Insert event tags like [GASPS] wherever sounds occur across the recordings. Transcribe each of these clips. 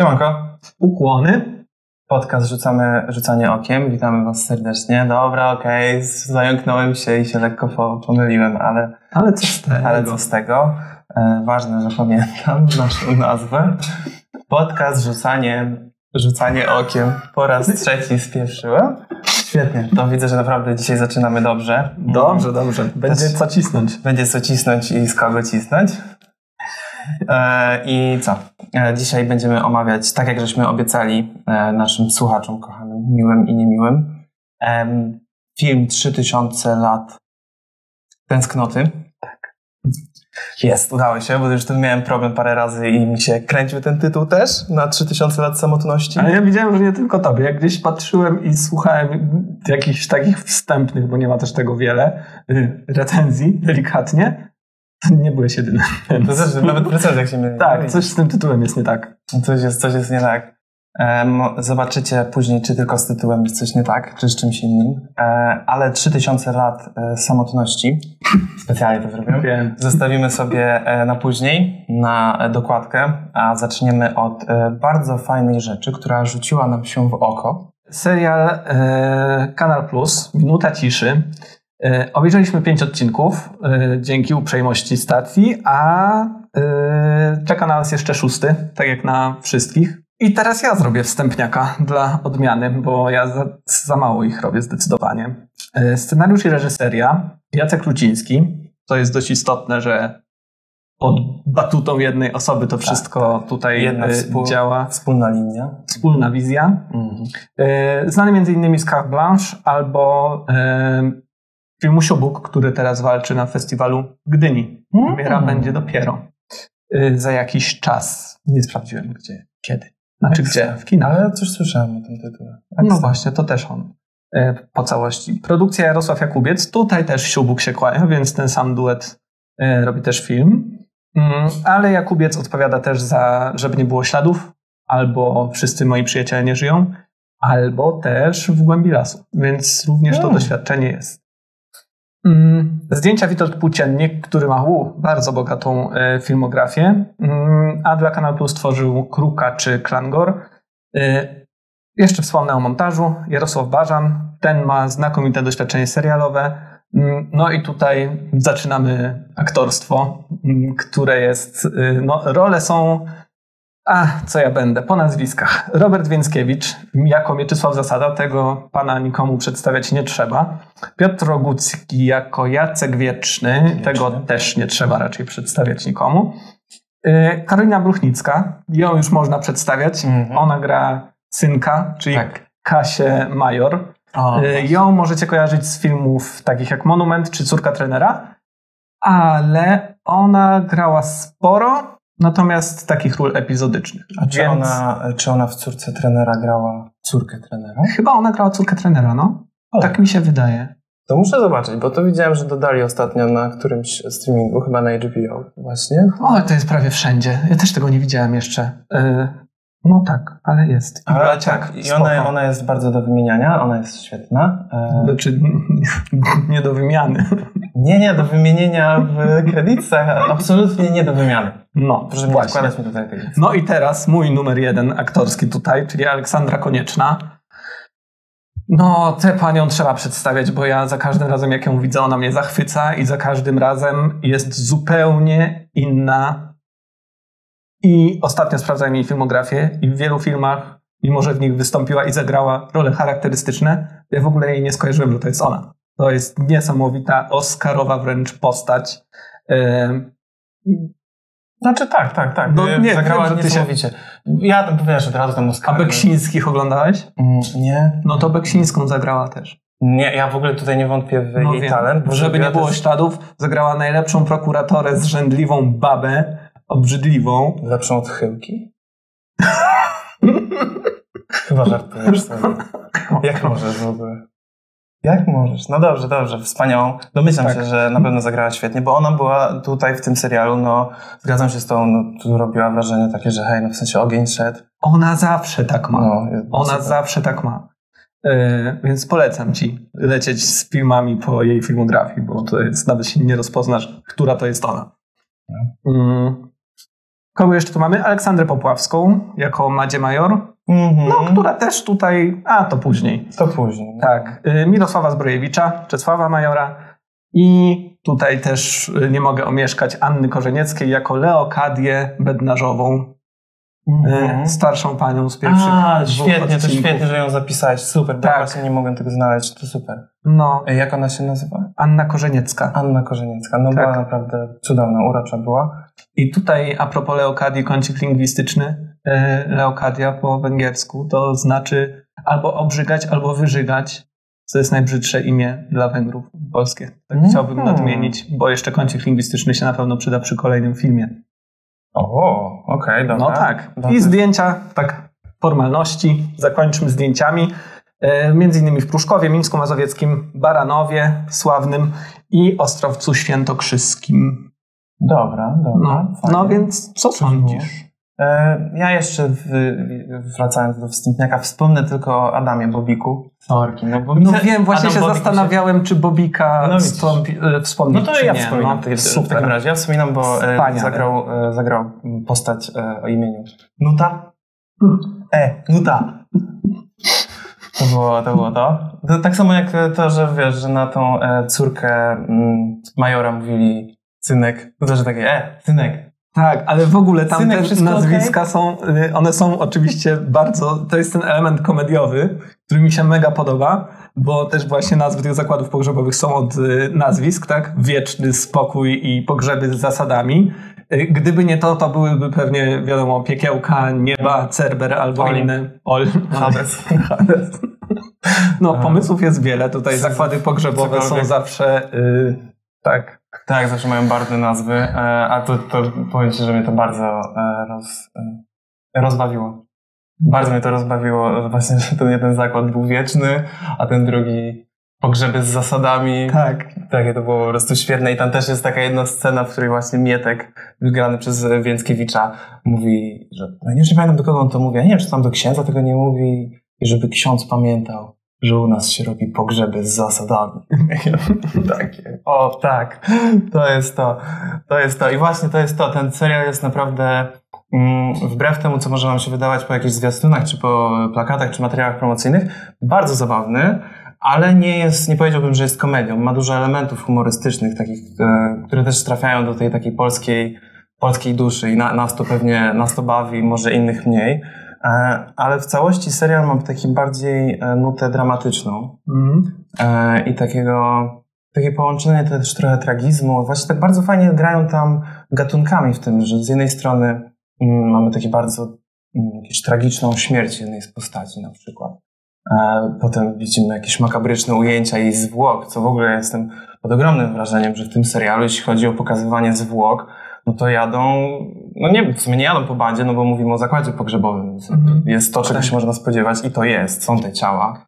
Siemanko. Ukłony. Podcast Rzucamy, Rzucanie Okiem. Witamy Was serdecznie. Dobra, okej, zająknąłem się i się lekko po- pomyliłem, ale, Ale co z tego? ale co z tego? E, ważne, że pamiętam [LAUGHS] naszą nazwę. Podcast Rzucanie, Rzucanie Okiem. Po raz trzeci spieprzyłem. Świetnie. To widzę, że naprawdę dzisiaj zaczynamy dobrze. Dobrze, dobrze. Będzie Też- co cisnąć. Będzie co cisnąć i z kogo cisnąć. E, I co? E, dzisiaj będziemy omawiać, tak jak żeśmy obiecali e, naszym słuchaczom kochanym, miłym i niemiłym, em, film 3000 lat tęsknoty. Tak. Jest, udało się, bo już tu miałem problem parę razy i mi się kręcił ten tytuł też na 3000 lat samotności. Ale ja widziałem, że nie tylko tobie. Jak gdzieś patrzyłem i słuchałem jakichś takich wstępnych, bo nie ma też tego wiele, y, recenzji, delikatnie, [LAUGHS] nie byłeś jedyny. [LAUGHS] To też nawet recenzjach się myli. Tak, coś z tym tytułem jest nie tak. Coś jest, coś jest nie tak. Zobaczycie później, czy tylko z tytułem jest coś nie tak, czy z czymś innym. E, ale 3000 lat e, samotności, specjalnie to zrobiłem, Wiem. zostawimy sobie e, na później, na dokładkę, a zaczniemy od bardzo fajnej rzeczy, która rzuciła nam się w oko. Serial Kanal Plus, Minuta Ciszy. E, obejrzeliśmy pięć odcinków e, dzięki uprzejmości stacji, a e, czeka na nas jeszcze szósty, tak jak na wszystkich. I teraz ja zrobię wstępniaka dla odmiany, bo ja za, za mało ich robię zdecydowanie. Scenariusz i reżyseria Jacek Luciński. To jest dość istotne, że pod batutą jednej osoby to wszystko tutaj Jedna współ- działa. Wspólna linia. Wspólna wizja. Mhm. Znany m.in. z Carte Blanche albo filmu Siubuk, który teraz walczy na festiwalu w Gdyni. Premiera Mm. będzie dopiero e, za jakiś czas. Nie sprawdziłem gdzie, kiedy. Znaczy Ekstra. gdzie? W kinach. Ale coś słyszałem o tym tytule. No właśnie, to też on e, po całości. Produkcja Jarosław Jakubiec. Tutaj też Siubuk się kłania, więc ten sam duet e, robi też film. Mm, Ale Jakubiec odpowiada też za, żeby nie było śladów, albo wszyscy moi przyjaciele nie żyją, albo też w głębi lasu. Więc również to Mm. doświadczenie jest. Mm, Zdjęcia Witold Płóciennik, który ma u, bardzo bogatą e, filmografię, mm, a dla Kanal Plus Kruka czy Klangor. E, jeszcze wspomnę o montażu. Jarosław Bażan, ten ma znakomite doświadczenie serialowe. Mm, No i tutaj zaczynamy aktorstwo, które jest, y, no role są, a co ja będę, po nazwiskach. Robert Więckiewicz jako Mieczysław Zasada, tego pana nikomu przedstawiać nie trzeba. Piotr Rogucki jako Jacek Wieczny, Wieczny. tego też nie trzeba raczej przedstawiać nikomu. Y, Karolina Bruchnicka, ją już można przedstawiać. Mhm. Ona gra synka, czyli Tak. Kasię Major. O, Y, Ją możecie kojarzyć z filmów takich jak Monument czy Córka trenera, ale ona grała sporo, natomiast takich ról epizodycznych. A czy, Więc ona, czy ona w córce trenera grała córkę trenera? Chyba ona grała córkę trenera, no. O. Tak mi się wydaje. To muszę zobaczyć, bo to widziałem, że dodali ostatnio na którymś streamingu, chyba na HBO właśnie. O, to jest prawie wszędzie. Ja też tego nie widziałem jeszcze. Y, No tak, ale jest. I Ale tak, i spoko. ona, ona jest bardzo do wymieniania, ona jest świetna. E, Znaczy, [LAUGHS] nie do wymiany. nie, nie, do wymienienia w kredytach, absolutnie nie do wymiany. No, Proszę właśnie. mi tutaj kredyt. No i teraz mój numer jeden aktorski tutaj, czyli Aleksandra Konieczna. No, tę panią trzeba przedstawiać, bo ja za każdym razem, jak ją widzę, ona mnie zachwyca i za każdym razem jest zupełnie inna. I ostatnio sprawdzałem jej filmografię i w wielu filmach, mimo że w nich wystąpiła i zagrała role charakterystyczne, ja w ogóle jej nie skojarzyłem, że to jest ona. To jest niesamowita, oscarowa wręcz postać. Znaczy tak, tak, tak. No nie, Zagrała wiem, ty się- niesamowicie. Ja tam wiesz, od razu tam A Oscar. Beksińskich oglądałeś? Mm, Nie. No to Beksińską zagrała też. Nie, ja w ogóle tutaj nie wątpię w No jej wiem. talent. bo Żeby nie było też śladów, zagrała najlepszą prokuratorę, zrzędliwą babę, obrzydliwą. Lepszą od Chyłki? [LAUGHS] Chyba żartujesz sobie. Jak możesz w ogóle? Jak możesz? No dobrze, dobrze, wspaniałą. Domyślam Tak. się, że na pewno zagrała świetnie, bo ona była tutaj w tym serialu, no zgadzam się z tą, no tu robiła wrażenie takie, że hej, no w sensie ogień szedł. Ona zawsze tak ma. No, Ona super. zawsze tak ma. E, więc polecam ci lecieć z filmami po jej filmografii, bo to jest, nawet się nie rozpoznasz, która to jest ona. No. Kogo jeszcze tu mamy? Aleksandrę Popławską jako Madzie Major, Mhm. no, która też tutaj, a to później. To później. no. Tak, y, Mirosława Zbrojewicza, Czesława Majora i tutaj też y, nie mogę omieszkać Anny Korzenieckiej jako Leokadię Bednarzową, Mhm. y, starszą panią z pierwszych A, świetnie, to odcinków. świetnie, że ją zapisałeś. Super, Tak. właśnie nie mogłem tego znaleźć. To super. No, Ej, Jak ona się nazywa? Anna Korzeniecka. Anna Korzeniecka. No Tak. była naprawdę cudowna, urocza była. I tutaj a propos Leokadii, kącik lingwistyczny, y, Leokadia po węgiersku to znaczy albo obrzygać, albo wyżygać, co jest najbrzydsze imię dla Węgrów polskie. Tak Mhm. chciałbym nadmienić, bo jeszcze kącik lingwistyczny się na pewno przyda przy kolejnym filmie. O, okej, dobra. No tak. Dobra. I zdjęcia, tak, formalności. Zakończmy zdjęciami. E, Między innymi w Pruszkowie, Mińsku Mazowieckim, Baranowie Sławnym i Ostrowcu Świętokrzyskim. Dobra, dobra. No, no więc co sądzisz? E, ja jeszcze w, wracając do wstępniaka wspomnę tylko o Adamie Bobiku. Sorki, no, No Bobika- wiem, właśnie Adam się Bobik zastanawiałem, czy Bobika No wstąpi, e, wspomnieć, No to ja nie. wspominam no, w, takim- w super. takim razie. Ja wspominam, bo e, Wspaniale. zagrał, e, zagrał postać e, o imieniu Nuta. E, Nuta. To było to. Było to. to tak samo jak to, że wiesz, że na tą e, córkę mm, Majora mówili synek. To też takie, e, synek. Tak, ale w ogóle tam Synek, te wszystko nazwiska są, y, one są oczywiście bardzo, to jest ten element komediowy, który mi się mega podoba, bo też właśnie nazwy tych zakładów pogrzebowych są od y, nazwisk, tak? Wieczny spokój i pogrzeby z zasadami. Y, Gdyby nie to, to byłyby pewnie, wiadomo, piekiełka, nieba, Cerber albo Olimp. inne. Ol, Hades. Hades. No, pomysłów jest wiele. Tutaj zakłady pogrzebowe są Cokolwiek. zawsze, y, tak, Tak, zawsze mają barwne nazwy, e, a to, to powiem Ci, że mnie to bardzo e, roz, e, rozbawiło. Bardzo mnie to rozbawiło, właśnie że ten jeden zakład był wieczny, a ten drugi pogrzeby z zasadami. tak. Takie to było po prostu świetne i tam też jest taka jedna scena, w której właśnie Mietek, wygrany przez Więckiewicza, mówi, że no nie wiem, nie pamiętam do kogo on to mówi, ja nie wiem, czy tam do księdza tego nie mówi i żeby ksiądz pamiętał, że u nas się robi pogrzeby z zasadami. [LAUGHS] Takie, o tak, to jest to, to jest to i właśnie to jest to, ten serial jest naprawdę mm, wbrew temu, co może wam się wydawać po jakichś zwiastunach, czy po plakatach, czy materiałach promocyjnych, bardzo zabawny, ale nie jest, nie powiedziałbym, że jest komedią. Ma dużo elementów humorystycznych, takich, e, które też trafiają do tej takiej polskiej, polskiej duszy i na, nas to pewnie, nas to bawi, może innych mniej. E, ale w całości serial ma taki bardziej e, nutę dramatyczną e, i takiego, takie połączenie też trochę tragizmu. Właśnie tak bardzo fajnie grają tam gatunkami w tym, że z jednej strony mm, mamy takie bardzo mm, jakąś tragiczną śmierć jednej z postaci na przykład. Potem widzimy jakieś makabryczne ujęcia jej zwłok, co w ogóle jestem pod ogromnym wrażeniem, że w tym serialu, jeśli chodzi o pokazywanie zwłok, no to jadą, no nie, w sumie nie jadą po bandzie, no bo mówimy o zakładzie pogrzebowym, więc Mhm. jest to, czego Tak. się można spodziewać i to jest, są te ciała.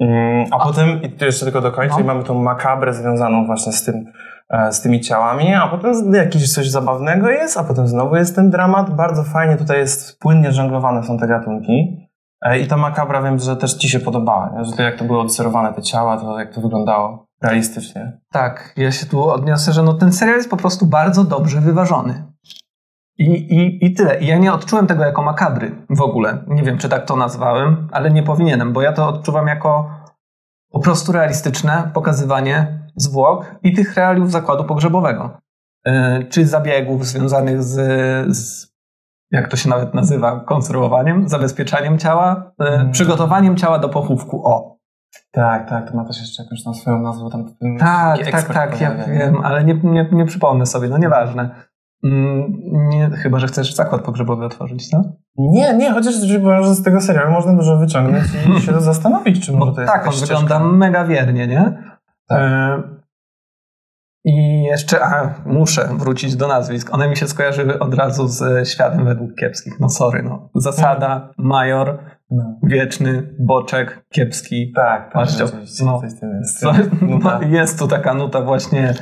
Mm, A, potem, i tu jeszcze tylko dokończę, No. i mamy tą makabrę związaną właśnie z tym, e, z tymi ciałami, a potem jakiś coś zabawnego jest, a potem znowu jest ten dramat. Bardzo fajnie tutaj jest, płynnie żonglowane są te gatunki. E, I ta makabra wiem, że też Ci się podobała, nie? że to jak to były odserowane te ciała, to jak to wyglądało realistycznie. Tak, ja się tu odniosę, że no ten serial jest po prostu bardzo dobrze wyważony. I, i, I tyle. I ja nie odczułem tego jako makabry w ogóle. Nie wiem, czy tak to nazwałem, ale nie powinienem, bo ja to odczuwam jako po prostu realistyczne pokazywanie zwłok i tych realiów zakładu pogrzebowego. Yy, czy zabiegów związanych z, z, jak to się nawet nazywa, konserwowaniem, zabezpieczaniem ciała, yy, Mm. przygotowaniem ciała do pochówku. O, Tak, tak, to ma też jeszcze jakąś tam swoją nazwę. Tam Tak, tak, tak, ja wiem, ale nie, nie, nie przypomnę sobie, no nieważne. Mm, Nie, chyba, że chcesz zakład pogrzebowy otworzyć, no? Nie, nie, chociaż z tego serialu można dużo wyciągnąć i [LAUGHS] się zastanowić, czy może Bo to jest tak, on jakaś wygląda ścieżka. mega wiernie, nie? Tak. E, I jeszcze, a, muszę wrócić do nazwisk. One mi się skojarzyły od razu z światem według kiepskich. No sorry, no. Zasada, major, No. wieczny, boczek, kiepski. Tak, tak, Patrzcie, no. No tak. [LAUGHS] no, jest tu taka nuta właśnie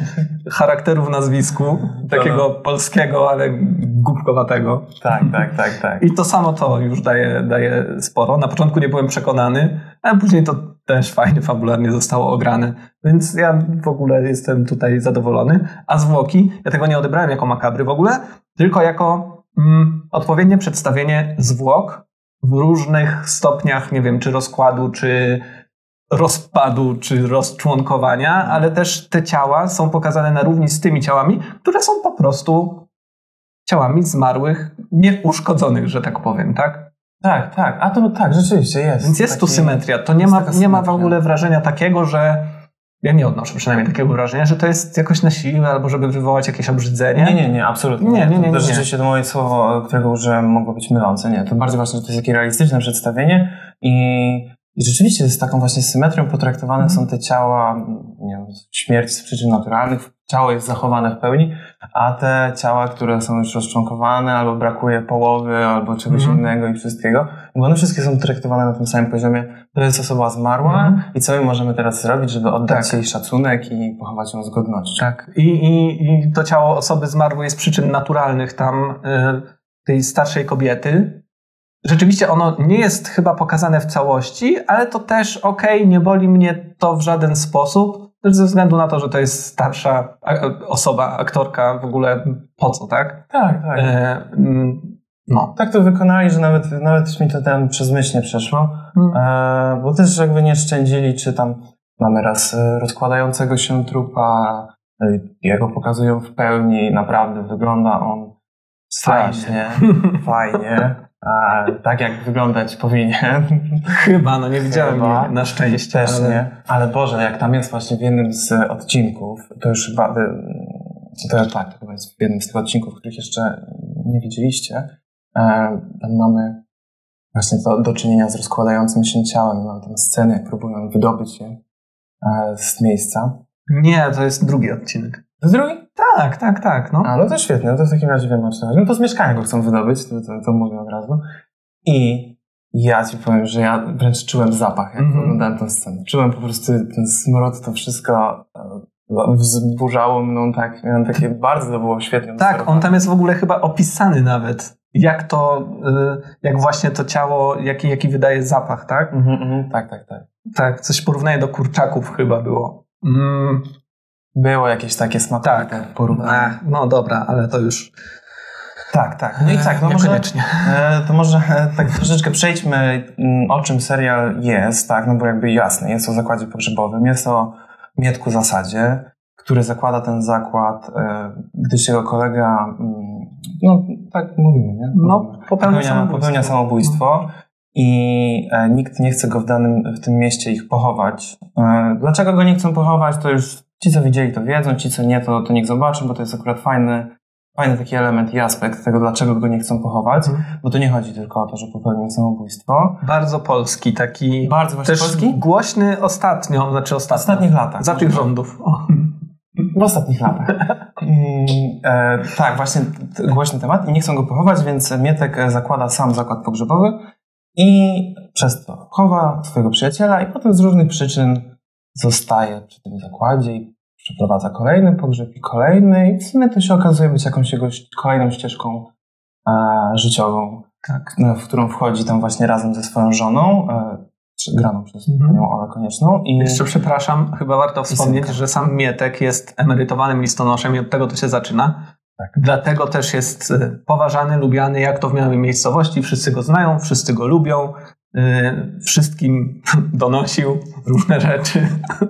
charakteru w nazwisku, takiego polskiego, ale głupkowatego. Tak, tak, tak, tak. I to samo to już daje, daje sporo. Na początku nie byłem przekonany, a później to też fajnie fabularnie zostało ograne. Więc ja w ogóle jestem tutaj zadowolony. A zwłoki, ja tego nie odebrałem jako makabry w ogóle, tylko jako mm, odpowiednie przedstawienie zwłok w różnych stopniach, nie wiem, czy rozkładu, czy rozpadu, czy rozczłonkowania, ale też te ciała są pokazane na równi z tymi ciałami, które są po prostu ciałami zmarłych, nieuszkodzonych, że tak powiem, tak? Tak, tak. A to tak, rzeczywiście jest. Więc jest taki, tu symetria. To nie ma, nie ma w ogóle wrażenia takiego, że ja nie odnoszę przynajmniej takiego wrażenia, że to jest jakoś na siłę albo żeby wywołać jakieś obrzydzenie. Nie, nie, nie, absolutnie. Nie, nie, nie, To nie. rzeczywiście to moje słowo, którego użyłem, mogło być mylące. Nie, to bardziej ważne, że to jest takie realistyczne przedstawienie i, i rzeczywiście z taką właśnie symetrią potraktowane Mhm. są te ciała, nie wiem, śmierć z przyczyn naturalnych, ciało jest zachowane w pełni, a te ciała, które są już rozczłonkowane, albo brakuje połowy, albo czegoś Mhm. innego i wszystkiego, bo one wszystkie są traktowane na tym samym poziomie. To jest osoba zmarła Mhm. i co my możemy teraz zrobić, żeby oddać Tak. jej szacunek i pochować ją z godnością. Tak. I, i, I to ciało osoby zmarłej z przyczyn naturalnych tam, y, tej starszej kobiety. Rzeczywiście ono nie jest chyba pokazane w całości, ale to też okej, nie boli mnie to w żaden sposób, ze względu na to, że to jest starsza osoba, aktorka, w ogóle po co, tak? Tak, tak. E, mm, no. tak to wykonali, że nawet, nawet mi to tam przez myśl nie przeszło, Mm. e, bo też jakby nie szczędzili, czy tam mamy raz e, rozkładającego się trupa, e, jego pokazują w pełni, naprawdę wygląda on strasznie, [LAUGHS] fajnie, a, tak jak wyglądać powinien. Chyba, no nie widziałem Chyba. jej na szczęście. Też ale... nie, ale Boże, jak tam jest właśnie w jednym z odcinków, to już chyba, e, to tak, to chyba jest w jednym z tych odcinków, których jeszcze nie widzieliście, e, tam mamy właśnie to do czynienia z rozkładającym się ciałem, mamy tam scenę, jak próbują wydobyć je z miejsca. Nie, to jest drugi odcinek. To jest drugi? Tak, tak, tak. No. A, no to świetnie, no to w takim razie wiem o chodzi. No to z mieszkania go chcą wydobyć, to, to, to mówię od razu. I ja ci powiem, że ja wręcz czułem zapach, jak Mhm. oglądałem tę scenę. Czułem po prostu ten smrot, to wszystko e, wzburzało mną tak, miałem takie, bardzo to było świetnie. Tak, on tam jest w ogóle chyba opisany nawet, jak to, y, jak właśnie to ciało, jaki, jaki wydaje zapach, tak? Mhm, mhm, tak, tak, tak. Tak, coś porównanie do kurczaków chyba było. Mm, Było jakieś takie smakowite tak, porównanie. Ach, no dobra, ale to już Tak, tak. No i tak, no może, e, to może e, tak troszeczkę przejdźmy, mm, o czym serial jest, tak, no bo jakby jasne, jest o zakładzie pogrzebowym, jest o Mietku Zasadzie, który zakłada ten zakład, e, gdyż jego kolega, mm, no tak mówimy, nie? No, popełnia popełnia, samobójstwo. popełnia samobójstwo i e, nikt nie chce go w danym, w tym mieście ich pochować. E, dlaczego go nie chcą pochować, to już ci, co widzieli, to wiedzą, ci, co nie, to, to niech zobaczą, bo to jest akurat fajny, fajny taki element i aspekt tego, dlaczego go nie chcą pochować, Mhm. bo to nie chodzi tylko o to, że popełnił samobójstwo. Bardzo polski, taki Bardzo właśnie też polski. głośny ostatnio, znaczy W ostatnio. ostatnich latach. Za tych rządów. O. W ostatnich latach. Mm, e, tak, właśnie głośny temat i nie chcą go pochować, więc Mietek zakłada sam zakład pogrzebowy i przez to chowa swojego przyjaciela i potem z różnych przyczyn zostaje przy tym zakładzie i przeprowadza kolejny pogrzeb i kolejny i w sumie to się okazuje być jakąś jego kolejną ścieżką e, życiową, Tak. e, w którą wchodzi tam właśnie razem ze swoją żoną, e, graną przez Mhm. panią Olę Konieczną. I Jeszcze przepraszam, chyba warto wspomnieć, że sam Mietek jest emerytowanym listonoszem i od tego to się zaczyna. Tak. Dlatego też jest y, poważany, lubiany, jak to w małej miejscowości. Wszyscy go znają, wszyscy go lubią. Y, Wszystkim [LAUGHS] donosił różne rzeczy.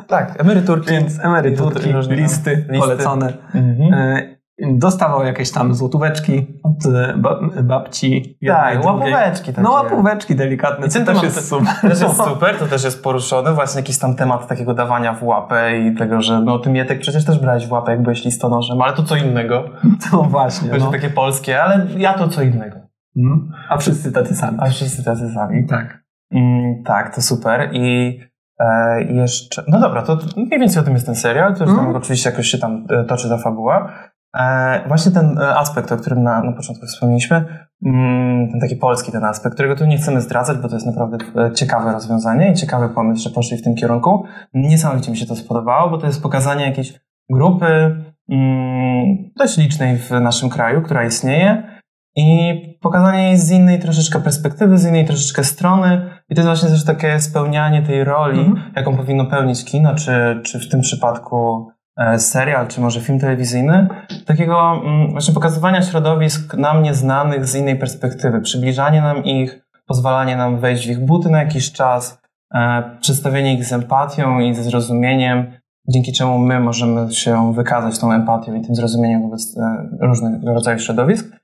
tak, emeryturki. Więc emeryturki, Różne tam listy, listy. polecone. Mhm. Y, Dostawał jakieś tam złotóweczki od y, ba- babci. Tak, łapóweczki takie. No łapóweczki delikatne, I to ten też temat jest super. Też jest super, to też jest poruszone, właśnie jakiś tam temat takiego dawania w łapę i tego, że no ty Mietek przecież też brałeś w łapę, jak byłeś listonoszem, ale to co innego. [LAUGHS] To właśnie. To jest No. takie polskie, ale ja to co innego. Mm. A wszyscy tacy sami. A wszyscy tacy sami. Tak. Mm, tak, to super i e, jeszcze, no dobra, to mniej więcej o tym jest ten serial, to już tam Mm. oczywiście jakoś się tam e, toczy ta fabuła. E, właśnie ten e, aspekt, o którym na, na początku wspomnieliśmy, mm, ten taki polski ten aspekt, którego tu nie chcemy zdradzać, bo to jest naprawdę e, ciekawe rozwiązanie i ciekawy pomysł, że poszli w tym kierunku. Niesamowicie mi się to spodobało, bo to jest pokazanie jakiejś grupy mm, dość licznej w naszym kraju, która istnieje i pokazanie jej z innej troszeczkę perspektywy, z innej troszeczkę strony i to jest właśnie też takie spełnianie tej roli, Mhm. jaką powinno pełnić kino, czy, czy w tym przypadku e, serial, czy może film telewizyjny, takiego mm, właśnie pokazywania środowisk nam nieznanych z innej perspektywy, przybliżanie nam ich, pozwalanie nam wejść w ich buty na jakiś czas, e, przedstawienie ich z empatią i ze zrozumieniem, dzięki czemu my możemy się wykazać tą empatią i tym zrozumieniem wobec e, różnych rodzajów środowisk.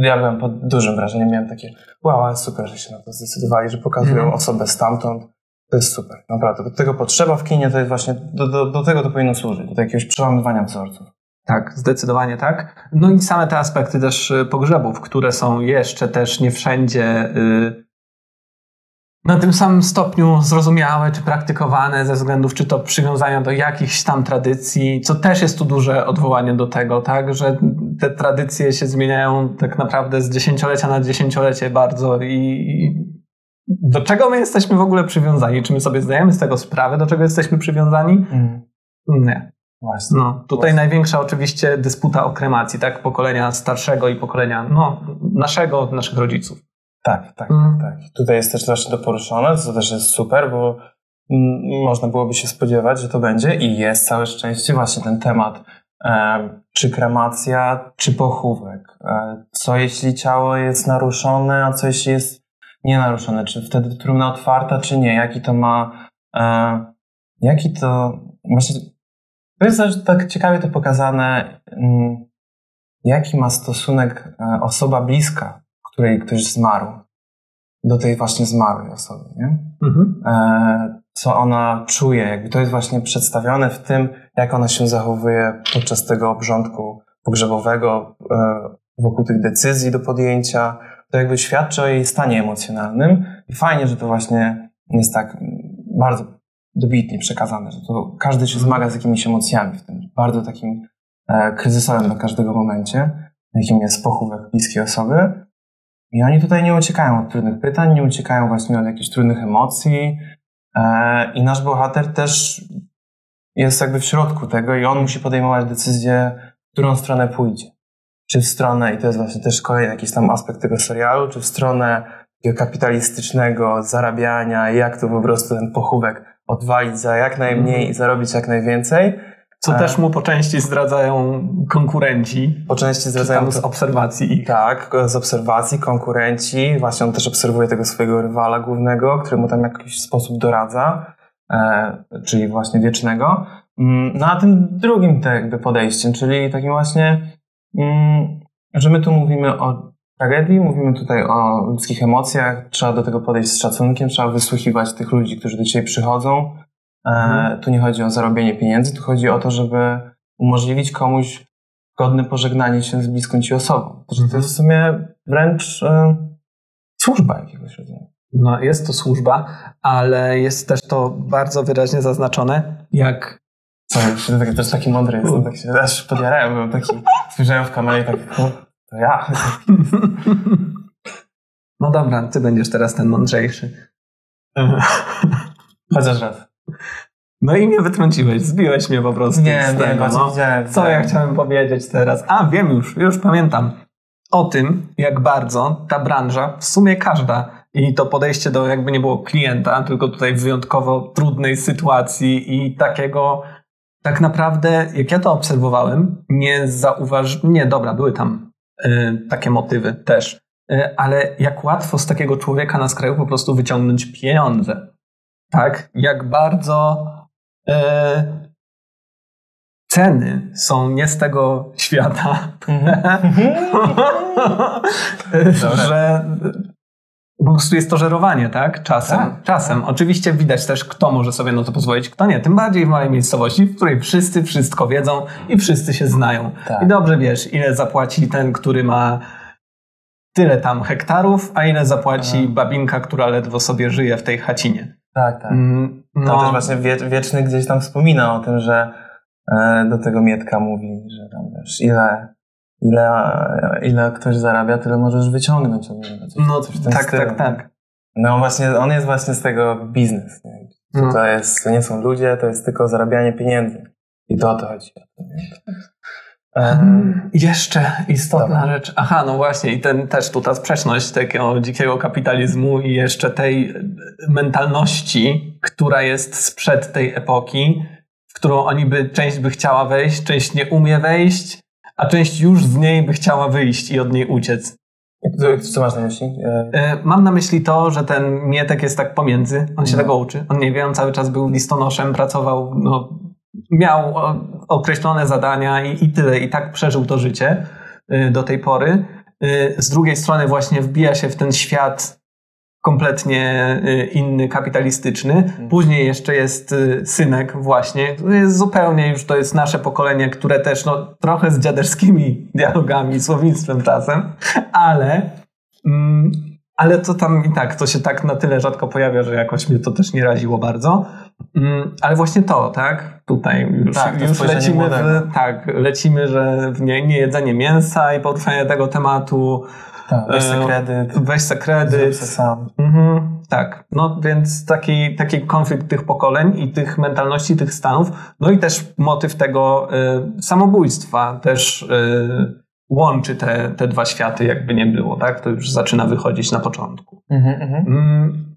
Ja byłem pod dużym wrażeniem, miałem takie wow, ale super, że się na to zdecydowali, że pokazują mm. osobę stamtąd. To jest super, naprawdę. Do tego potrzeba w kinie, to jest właśnie, do, do, do tego to powinno służyć, do jakiegoś przełamywania wzorców. Tak, zdecydowanie tak. No i same te aspekty też y, pogrzebów, które są jeszcze też nie wszędzie y, na tym samym stopniu zrozumiałe czy praktykowane ze względów czy to przywiązania do jakichś tam tradycji, co też jest tu duże odwołanie do tego, tak, że te tradycje się zmieniają tak naprawdę z dziesięciolecia na dziesięciolecie bardzo i do czego my jesteśmy w ogóle przywiązani? Czy my sobie zdajemy z tego sprawę, do czego jesteśmy przywiązani? Mm. Nie. Właśnie. No, tutaj Właśnie. największa oczywiście dysputa o kremacji, tak? Pokolenia starszego i pokolenia no, naszego, naszych rodziców. Tak, tak, mm. tak, tak. Tutaj jest też właśnie to poruszone, co też jest super, bo można byłoby się spodziewać, że to będzie i jest całe szczęście właśnie ten temat. E, czy kremacja, czy pochówek? E, co jeśli ciało jest naruszone, a co jeśli jest nienaruszone? Czy wtedy trumna otwarta, czy nie? Jaki to ma, e, jaki to, właśnie, to jest też tak ciekawie to pokazane, mm, jaki ma stosunek e, osoba bliska której ktoś zmarł, do tej właśnie zmarłej osoby, nie? Mhm. E, co ona czuje, jakby to jest właśnie przedstawione w tym, jak ona się zachowuje podczas tego obrządku pogrzebowego, e, wokół tych decyzji do podjęcia. To jakby świadczy o jej stanie emocjonalnym i fajnie, że to właśnie jest tak bardzo dobitnie przekazane, że to każdy się zmaga z jakimiś emocjami w tym bardzo takim e, kryzysowym na każdego momencie, jakim jest pochówek bliskiej osoby. I oni tutaj nie uciekają od trudnych pytań, nie uciekają właśnie od jakichś trudnych emocji. E, I nasz bohater też jest jakby w środku tego i on musi podejmować decyzję, w którą stronę pójdzie. Czy w stronę, i to jest właśnie też kolejny jakiś tam aspekt tego serialu, czy w stronę kapitalistycznego zarabiania, jak to po prostu ten pochówek odwalić za jak najmniej i zarobić jak najwięcej, co e. też mu po części zdradzają konkurenci. Po części zdradzają z obserwacji. Tak, z obserwacji, konkurenci. Właśnie on też obserwuje tego swojego rywala głównego, który mu tam w jakiś sposób doradza, e, czyli właśnie wiecznego. Mm, no a tym drugim te jakby podejściem, czyli takim właśnie, mm, że my tu mówimy o tragedii, mówimy tutaj o ludzkich emocjach, trzeba do tego podejść z szacunkiem, trzeba wysłuchiwać tych ludzi, którzy do Ciebie przychodzą, mhm. Tu nie chodzi o zarobienie pieniędzy, tu chodzi o to, żeby umożliwić komuś godne pożegnanie się z bliską ci osobą. To, to jest w sumie wręcz e, służba jakiegoś rodzaju. No, jest to służba, ale jest też to bardzo wyraźnie zaznaczone, jak. Co, ja też taki mądry jestem, tak się aż podjarałem, byłem taki, spojrzałem w kamerę i tak, to ja. [LAUGHS] No dobra, ty będziesz teraz ten mądrzejszy. Chociaż raz. No i mnie wytrąciłeś, zbiłeś mnie po prostu nie, z tego. Nie, no. widziałem, Co ja chciałem powiedzieć teraz? A, wiem już, już pamiętam. O tym, jak bardzo ta branża, w sumie każda, i to podejście do jakby nie było klienta, tylko tutaj wyjątkowo trudnej sytuacji i takiego, tak naprawdę, jak ja to obserwowałem, nie zauważyłem, nie, dobra, były tam y, takie motywy też, y, ale jak łatwo z takiego człowieka na skraju po prostu wyciągnąć pieniądze tak, jak bardzo e, ceny są nie z tego świata, mhm. [LAUGHS] że po prostu jest to żerowanie, tak? Czasem. Tak, czasem. Tak. Oczywiście widać też, kto może sobie na to pozwolić, kto nie. Tym bardziej w małej miejscowości, w której wszyscy wszystko wiedzą i wszyscy się znają. Tak. I dobrze wiesz, ile zapłaci ten, który ma tyle tam hektarów, a ile zapłaci babinka, która ledwo sobie żyje w tej chacinie. Tak, tak. Mm, no. To też właśnie Wieczny gdzieś tam wspomina o tym, że e, do tego Mietka mówi, że tam wiesz, ile, ile, ile ktoś zarabia, tyle możesz wyciągnąć od niego. Coś, no coś tak, stylu. tak, tak. No właśnie, on jest właśnie z tego biznes. Nie? No. To, jest, to nie są ludzie, to jest tylko zarabianie pieniędzy. I to o to chodzi. Um, jeszcze istotna dobra. rzecz. Aha, no właśnie, i ten też tu ta sprzeczność takiego dzikiego kapitalizmu i jeszcze tej mentalności, która jest sprzed tej epoki. w którą oni by, część by chciała wejść, część nie umie wejść, a część już z niej by chciała wyjść i od niej uciec. Co masz na myśli? E, mam na myśli to, że ten Mietek jest tak pomiędzy. On się no. tego uczy. On nie wie, on cały czas był listonoszem, pracował, no, miał określone zadania i, i tyle. I tak przeżył to życie y, do tej pory. Y, z drugiej strony właśnie wbija się w ten świat kompletnie inny, kapitalistyczny. Mhm. Później jeszcze jest synek właśnie, który jest zupełnie już, to jest nasze pokolenie, które też no, trochę z dziaderskimi [LAUGHS] dialogami, słownictwem czasem, ale mm, ale to tam i tak, to się tak na tyle rzadko pojawia, że jakoś mnie to też nie raziło bardzo. Mm, ale właśnie to, tak? Tutaj już, tak, już lecimy, w, tak, lecimy, że w nie, nie jedzenie mięsa i poruszanie tego tematu, tak, weź se kredyt. Weź se kredyt. sam. Mhm, tak, no więc taki, taki konflikt tych pokoleń i tych mentalności, tych stanów, no i też motyw tego y, samobójstwa też y, łączy te, te dwa światy, jakby nie było, tak? To już zaczyna wychodzić na początku. Mhm, mhm. Mm,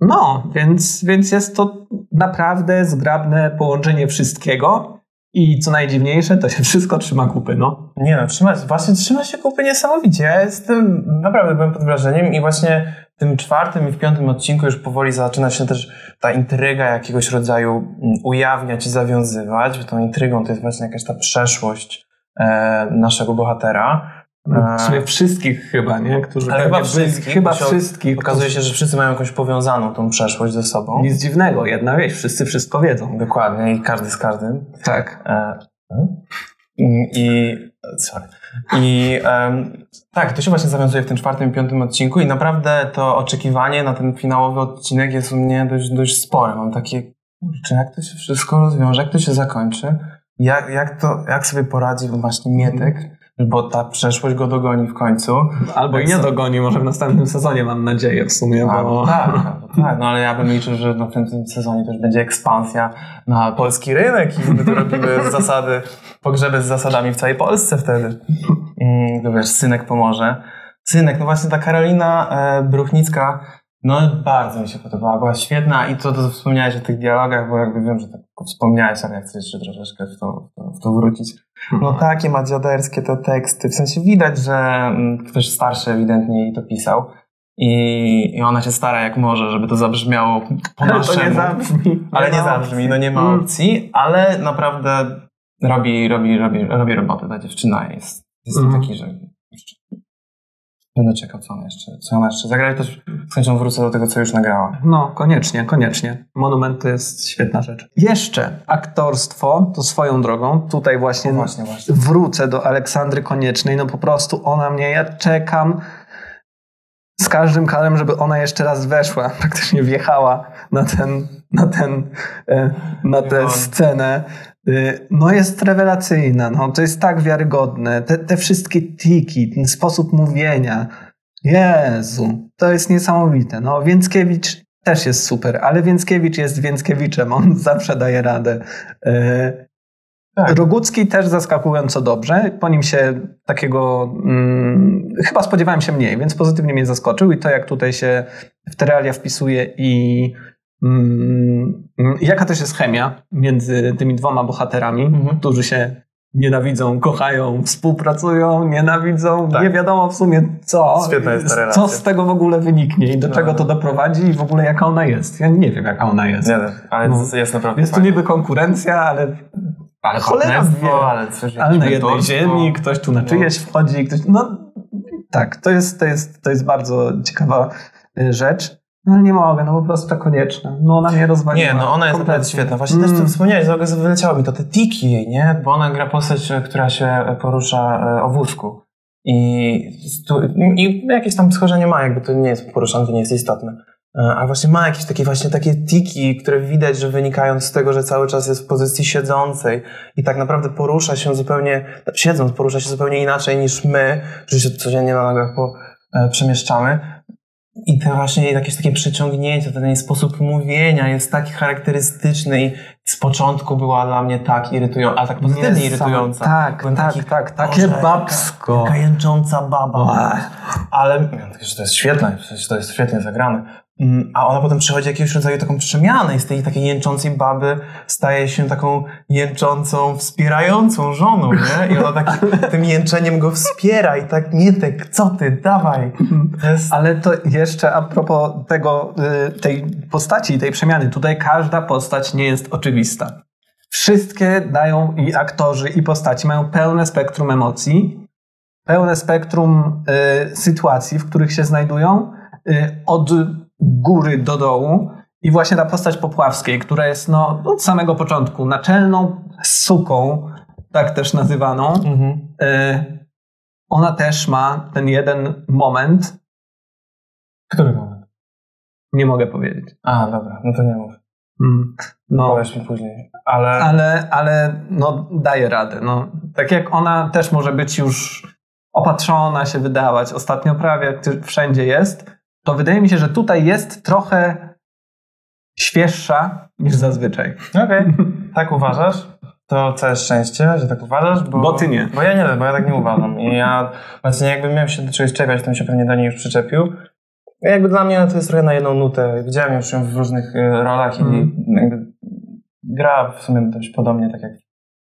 no, więc, więc jest to naprawdę zgrabne połączenie wszystkiego. I co najdziwniejsze, to się wszystko trzyma kupy, no. Nie no, trzyma, właśnie trzyma się kupy niesamowicie. Ja jestem, naprawdę byłem pod wrażeniem i właśnie w tym czwartym i w piątym odcinku już powoli zaczyna się też ta intryga jakiegoś rodzaju mm, ujawniać i zawiązywać. Bo tą intrygą to jest właśnie jakaś ta przeszłość e, naszego bohatera. No, w sumie wszystkich chyba, nie? Którzy Ale chyba wszystkich. Chyba wszystkich. Okazuje się, że wszyscy mają jakąś powiązaną tą przeszłość ze sobą. Nic dziwnego, jedna wieś, wszyscy wszystko wiedzą. Dokładnie i każdy z każdym. Tak. E, I sorry. I um, tak, to się właśnie zawiązuje w tym czwartym i piątym odcinku i naprawdę to oczekiwanie na ten finałowy odcinek jest u mnie dość, dość spore. Mam takie, czy jak to się wszystko rozwiąże, jak to się zakończy, jak, jak, to, jak sobie poradzi właśnie Mietek bo ta przeszłość go dogoni w końcu. Albo i nie dogoni, może w następnym sezonie mam nadzieję w sumie. Bo... Tak, tak, no ale ja bym liczył, że w następnym sezonie też będzie ekspansja na polski rynek i my to robimy z zasady, pogrzeby z zasadami w całej Polsce wtedy. I, no wiesz, synek pomoże. Synek, no właśnie ta Karolina e, Bruchnicka no bardzo mi się podobała, była świetna i to, to wspomniałeś o tych dialogach, bo jakby wiem, że tak wspomniałeś, ale ja chcę jeszcze troszeczkę w to, w to, wrócić. No mhm. takie ma dziaderskie te teksty, w sensie widać, że mm, ktoś starszy ewidentnie jej to pisał. I, I ona się stara jak może, żeby to zabrzmiało po naszemu. [LAUGHS] To nie zabrzmi. Ale nie, zabrzmi, no nie ma opcji, ale naprawdę robi, robi, robi, robi robotę ta dziewczyna. Jest, jest mm. taki, że Będę czekał, co ona jeszcze, co ona jeszcze zagra i też z chęcią wrócę do tego, co już nagrała. No, koniecznie, koniecznie. Monument to jest świetna rzecz. Jeszcze aktorstwo, to swoją drogą, tutaj właśnie, właśnie, właśnie, wrócę do Aleksandry Koniecznej, no po prostu ona mnie, ja czekam z każdym kalem, żeby ona jeszcze raz weszła, [LAUGHS] praktycznie wjechała na ten, na ten, e, na tę scenę. Y, no jest rewelacyjna, no, to jest tak wiarygodne. Te, te wszystkie tiki, ten sposób mówienia. Jezu, to jest niesamowite. No, Więckiewicz też jest super, ale Więckiewicz jest Więckiewiczem, on [LAUGHS] zawsze daje radę. Y, tak. Rogucki też zaskakująco dobrze. Po nim się takiego hmm, chyba spodziewałem się mniej, więc pozytywnie mnie zaskoczył i to jak tutaj się w te realia wpisuje i jaka też jest chemia między tymi dwoma bohaterami, mhm. którzy się nienawidzą, kochają, współpracują, nienawidzą, tak. nie wiadomo w sumie co, co z tego w ogóle wyniknie i do no. czego to doprowadzi i w ogóle jaka ona jest. Ja nie wiem jaka ona jest. Nie, ale no. jest naprawdę Jest tu niby konkurencja, ale ale cholera wie. Ale, coś, ale na jednej ziemi, ktoś tu na czyjeś no. wchodzi, ktoś, no tak, to jest, to jest, to jest bardzo ciekawa y, rzecz. No nie mogę, no po prostu to konieczne. No ona mnie rozwaliła. Nie, no ona jest naprawdę świetna. Właśnie mm. też to wspomniałeś, z wyleciało mi to, te tiki jej, nie? Bo ona gra postać, która się porusza e, o wózku. I, I jakieś tam schorzenie ma, jakby to nie jest poruszane, to nie jest istotne. E, a właśnie ma jakieś takie właśnie takie tiki, które widać, że wynikają z tego, że cały czas jest w pozycji siedzącej i tak naprawdę porusza się zupełnie, siedząc, porusza się zupełnie inaczej niż my, którzy się codziennie na nogach po, e, przemieszczamy. I to właśnie jakieś takie przeciągnięcie, ten sposób mówienia jest taki charakterystyczny i z początku była dla mnie tak irytująca, a tak pozytywnie irytująca. Tak, Byłem tak, taki, tak, takie babsko. Taka, taka jęcząca baba. Ale to jest świetne, to jest świetnie zagrane. Mm, a ona potem przechodzi jakiegoś rodzaju taką przemianę i z tej takiej jęczącej baby staje się taką jęczącą, wspierającą żoną, nie? I ona tak [LAUGHS] tym jęczeniem go wspiera i tak, Mietek, co ty, dawaj. Jest... Ale to jeszcze a propos tego, y, tej postaci, tej przemiany. Tutaj każda postać nie jest oczywista. Wszystkie dają i aktorzy, i postaci mają pełne spektrum emocji, pełne spektrum y, sytuacji, w których się znajdują, y, od góry do dołu. I właśnie ta postać Popławskiej, która jest no, od samego początku naczelną suką, tak też nazywaną, mhm. y, ona też ma ten jeden moment. Który moment? Nie mogę powiedzieć. A, dobra, no to nie mów. Mm, no, Powiesz mi później. Ale, ale, ale no, daje radę. No, tak jak ona też może być już opatrzona, się wydawać, ostatnio prawie wszędzie jest, to wydaje mi się, że tutaj jest trochę świeższa niż zazwyczaj. Okej, okay. tak uważasz? To całe szczęście, że tak uważasz, bo, bo ty nie. Bo ja nie wiem, bo ja tak nie uważam. I ja właśnie jakbym miał się do czegoś czepiać, to bym się pewnie do niej już przyczepił. Jakby dla mnie to jest trochę na jedną nutę. Widziałem już ją w różnych e, rolach mm. i jakby gra w sumie dość podobnie, tak jak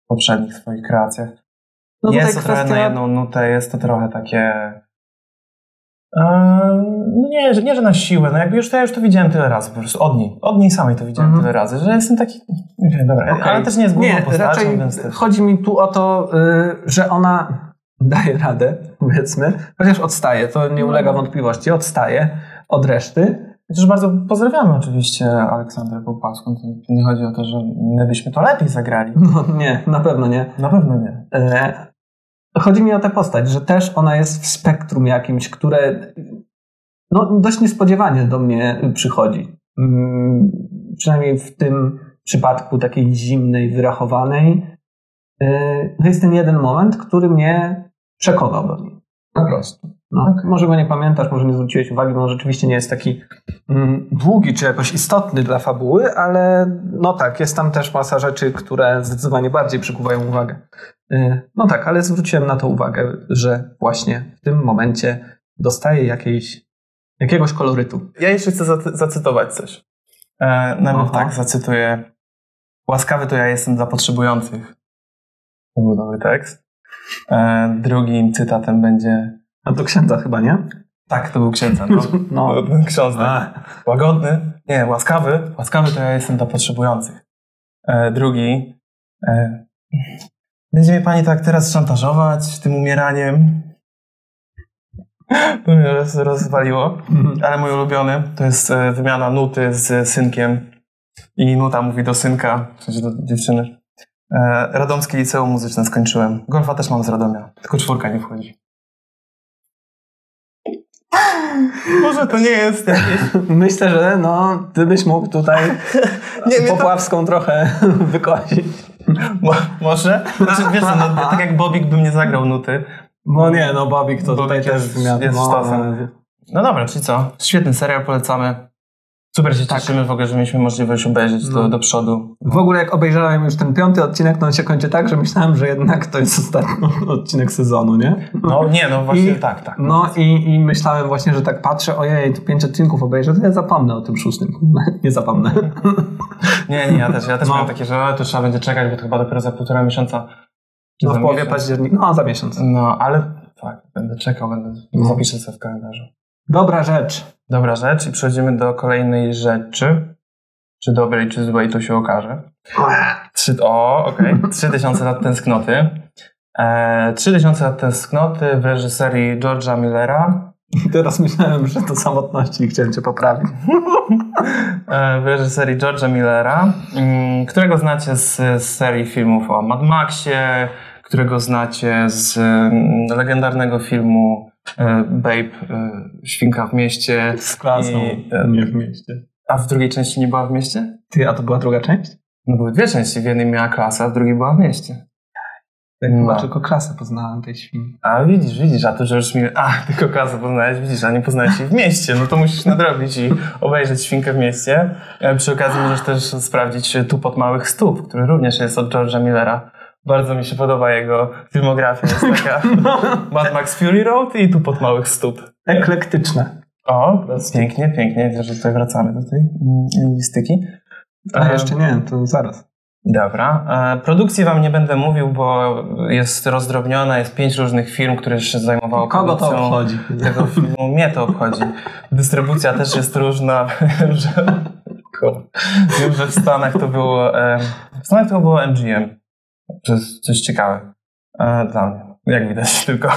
w poprzednich swoich kreacjach. No jest to kwestia... trochę na jedną nutę, jest to trochę takie no nie, że, nie, że na siłę, no jakby już to ja już to widziałem tyle razy, po prostu od niej, od niej samej to widziałem mm. tyle razy, że jestem taki, nie dobra, okay. ale też nie jest główną nie, postacią, więc też... chodzi mi tu o to, y, że ona [LAUGHS] daje radę, powiedzmy, chociaż odstaje, to nie no. ulega wątpliwości, odstaje od reszty. Chociaż bardzo pozdrawiamy oczywiście Aleksandrę Popławską, to nie chodzi o to, że my byśmy to lepiej zagrali. No nie, na pewno nie. Na pewno nie. E, Chodzi mi o tę postać, że też ona jest w spektrum jakimś, które no, dość niespodziewanie do mnie przychodzi. Hmm, przynajmniej w tym przypadku takiej zimnej, wyrachowanej. Yy, to jest ten jeden moment, który mnie przekonał do niej. Po prostu. No, okay. Może go nie pamiętasz, może nie zwróciłeś uwagi, bo on rzeczywiście nie jest taki mm, długi czy jakoś istotny dla fabuły, ale no tak, jest tam też masa rzeczy, które zdecydowanie bardziej przykuwają uwagę. Y, no tak, ale zwróciłem na to uwagę, że właśnie w tym momencie dostaje jakiejś, jakiegoś kolorytu. Ja jeszcze chcę zacytować coś. E, najpierw tak, zacytuję. Łaskawy to ja jestem dla potrzebujących. To był dobry tekst. E, drugim cytatem będzie... A to księdza chyba, nie? Tak, to był księdza. No. [LAUGHS] no. Ksiądz. Łagodny. Nie, łaskawy. Łaskawy to ja jestem dla potrzebujących. E, drugi. E, będzie mnie pani tak teraz szantażować tym umieraniem. [LAUGHS] To mnie roz, rozwaliło. Mhm. Ale mój ulubiony to jest e, wymiana nuty z synkiem. I nuta mówi do synka, w sensie do dziewczyny. E, Radomskie liceum muzyczne skończyłem. Golfa też mam z Radomia, tylko czwórka nie wchodzi. Może to nie jest jakieś... [LAUGHS] Myślę, że no, ty byś mógł tutaj nie, Popławską to... trochę [LAUGHS] wykosić. Mo, może? Znaczy, wiesz no, tak jak Bobik by mnie zagrał nuty. No nie, no Bobik to Bobik tutaj jest, też miał, jest no, no dobra, czyli co? Świetny serial, polecamy. Super się tak. cieszymy w ogóle, że mieliśmy możliwość obejrzeć no. do, do przodu. W ogóle jak obejrzałem już ten piąty odcinek, to on się kończy tak, że myślałem, że jednak to jest ostatni [LAUGHS] odcinek sezonu, nie? No nie, no właśnie I, tak, tak. No i, i myślałem właśnie, że tak patrzę, ojej, tu pięć odcinków obejrzę, to ja zapomnę o tym szóstym. [LAUGHS] nie zapomnę. [LAUGHS] nie, nie, ja też, ja też no. miałem takie, że to trzeba będzie czekać, bo to chyba dopiero za półtora miesiąca. No w połowie października, no za miesiąc. No, ale tak, będę czekał, będę, no. zapiszę sobie w kalendarzu. Dobra rzecz. Dobra rzecz i przechodzimy do kolejnej rzeczy. Czy dobrej, czy złej, to się okaże. Trzy, o, okej. [LAUGHS] Okay. 3000 lat tęsknoty. E, 3000 lat tęsknoty w reżyserii George'a Millera. [LAUGHS] Teraz myślałem, że to samotności i chciałem cię poprawić. [LAUGHS] E, w reżyserii George'a Millera, mm, którego znacie z, serii filmów o Mad Maxie, którego znacie z mm, legendarnego filmu Babe, e, Świnka w mieście. Z klasą, i, e, nie w mieście. A w drugiej części nie była w mieście? Ty, a to była druga część? No były dwie części, w jednej miała klasę, a w drugiej była w mieście. Ja no. chyba tylko klasę poznałem tej świni. A widzisz, widzisz, a tu George Miller, a tylko klasę poznałeś, widzisz, a nie poznałeś jej w mieście, no to musisz nadrobić i obejrzeć Świnkę w mieście. Przy okazji możesz też sprawdzić Tupot Małych Stóp, który również jest od George'a Millera. Bardzo mi się podoba jego filmografia. Jest [LAUGHS] taka Mad Max Fury Road i tu pod małych stóp. Eklektyczne. O, pięknie, pięknie. Widzę, że tutaj wracamy do tej mm, lingwistyki. A jeszcze nie, to zaraz. Dobra. E, produkcji wam nie będę mówił, bo jest rozdrobniona, jest pięć różnych firm, które się zajmowało Kogo to obchodzi? tego filmu. Mnie to obchodzi. Dystrybucja też jest różna. Wiem, [LAUGHS] że, wiem, że w Stanach to było e, w Stanach to było MGM. To jest coś ciekawe e, dla mnie. Jak widać, [LAUGHS] tylko.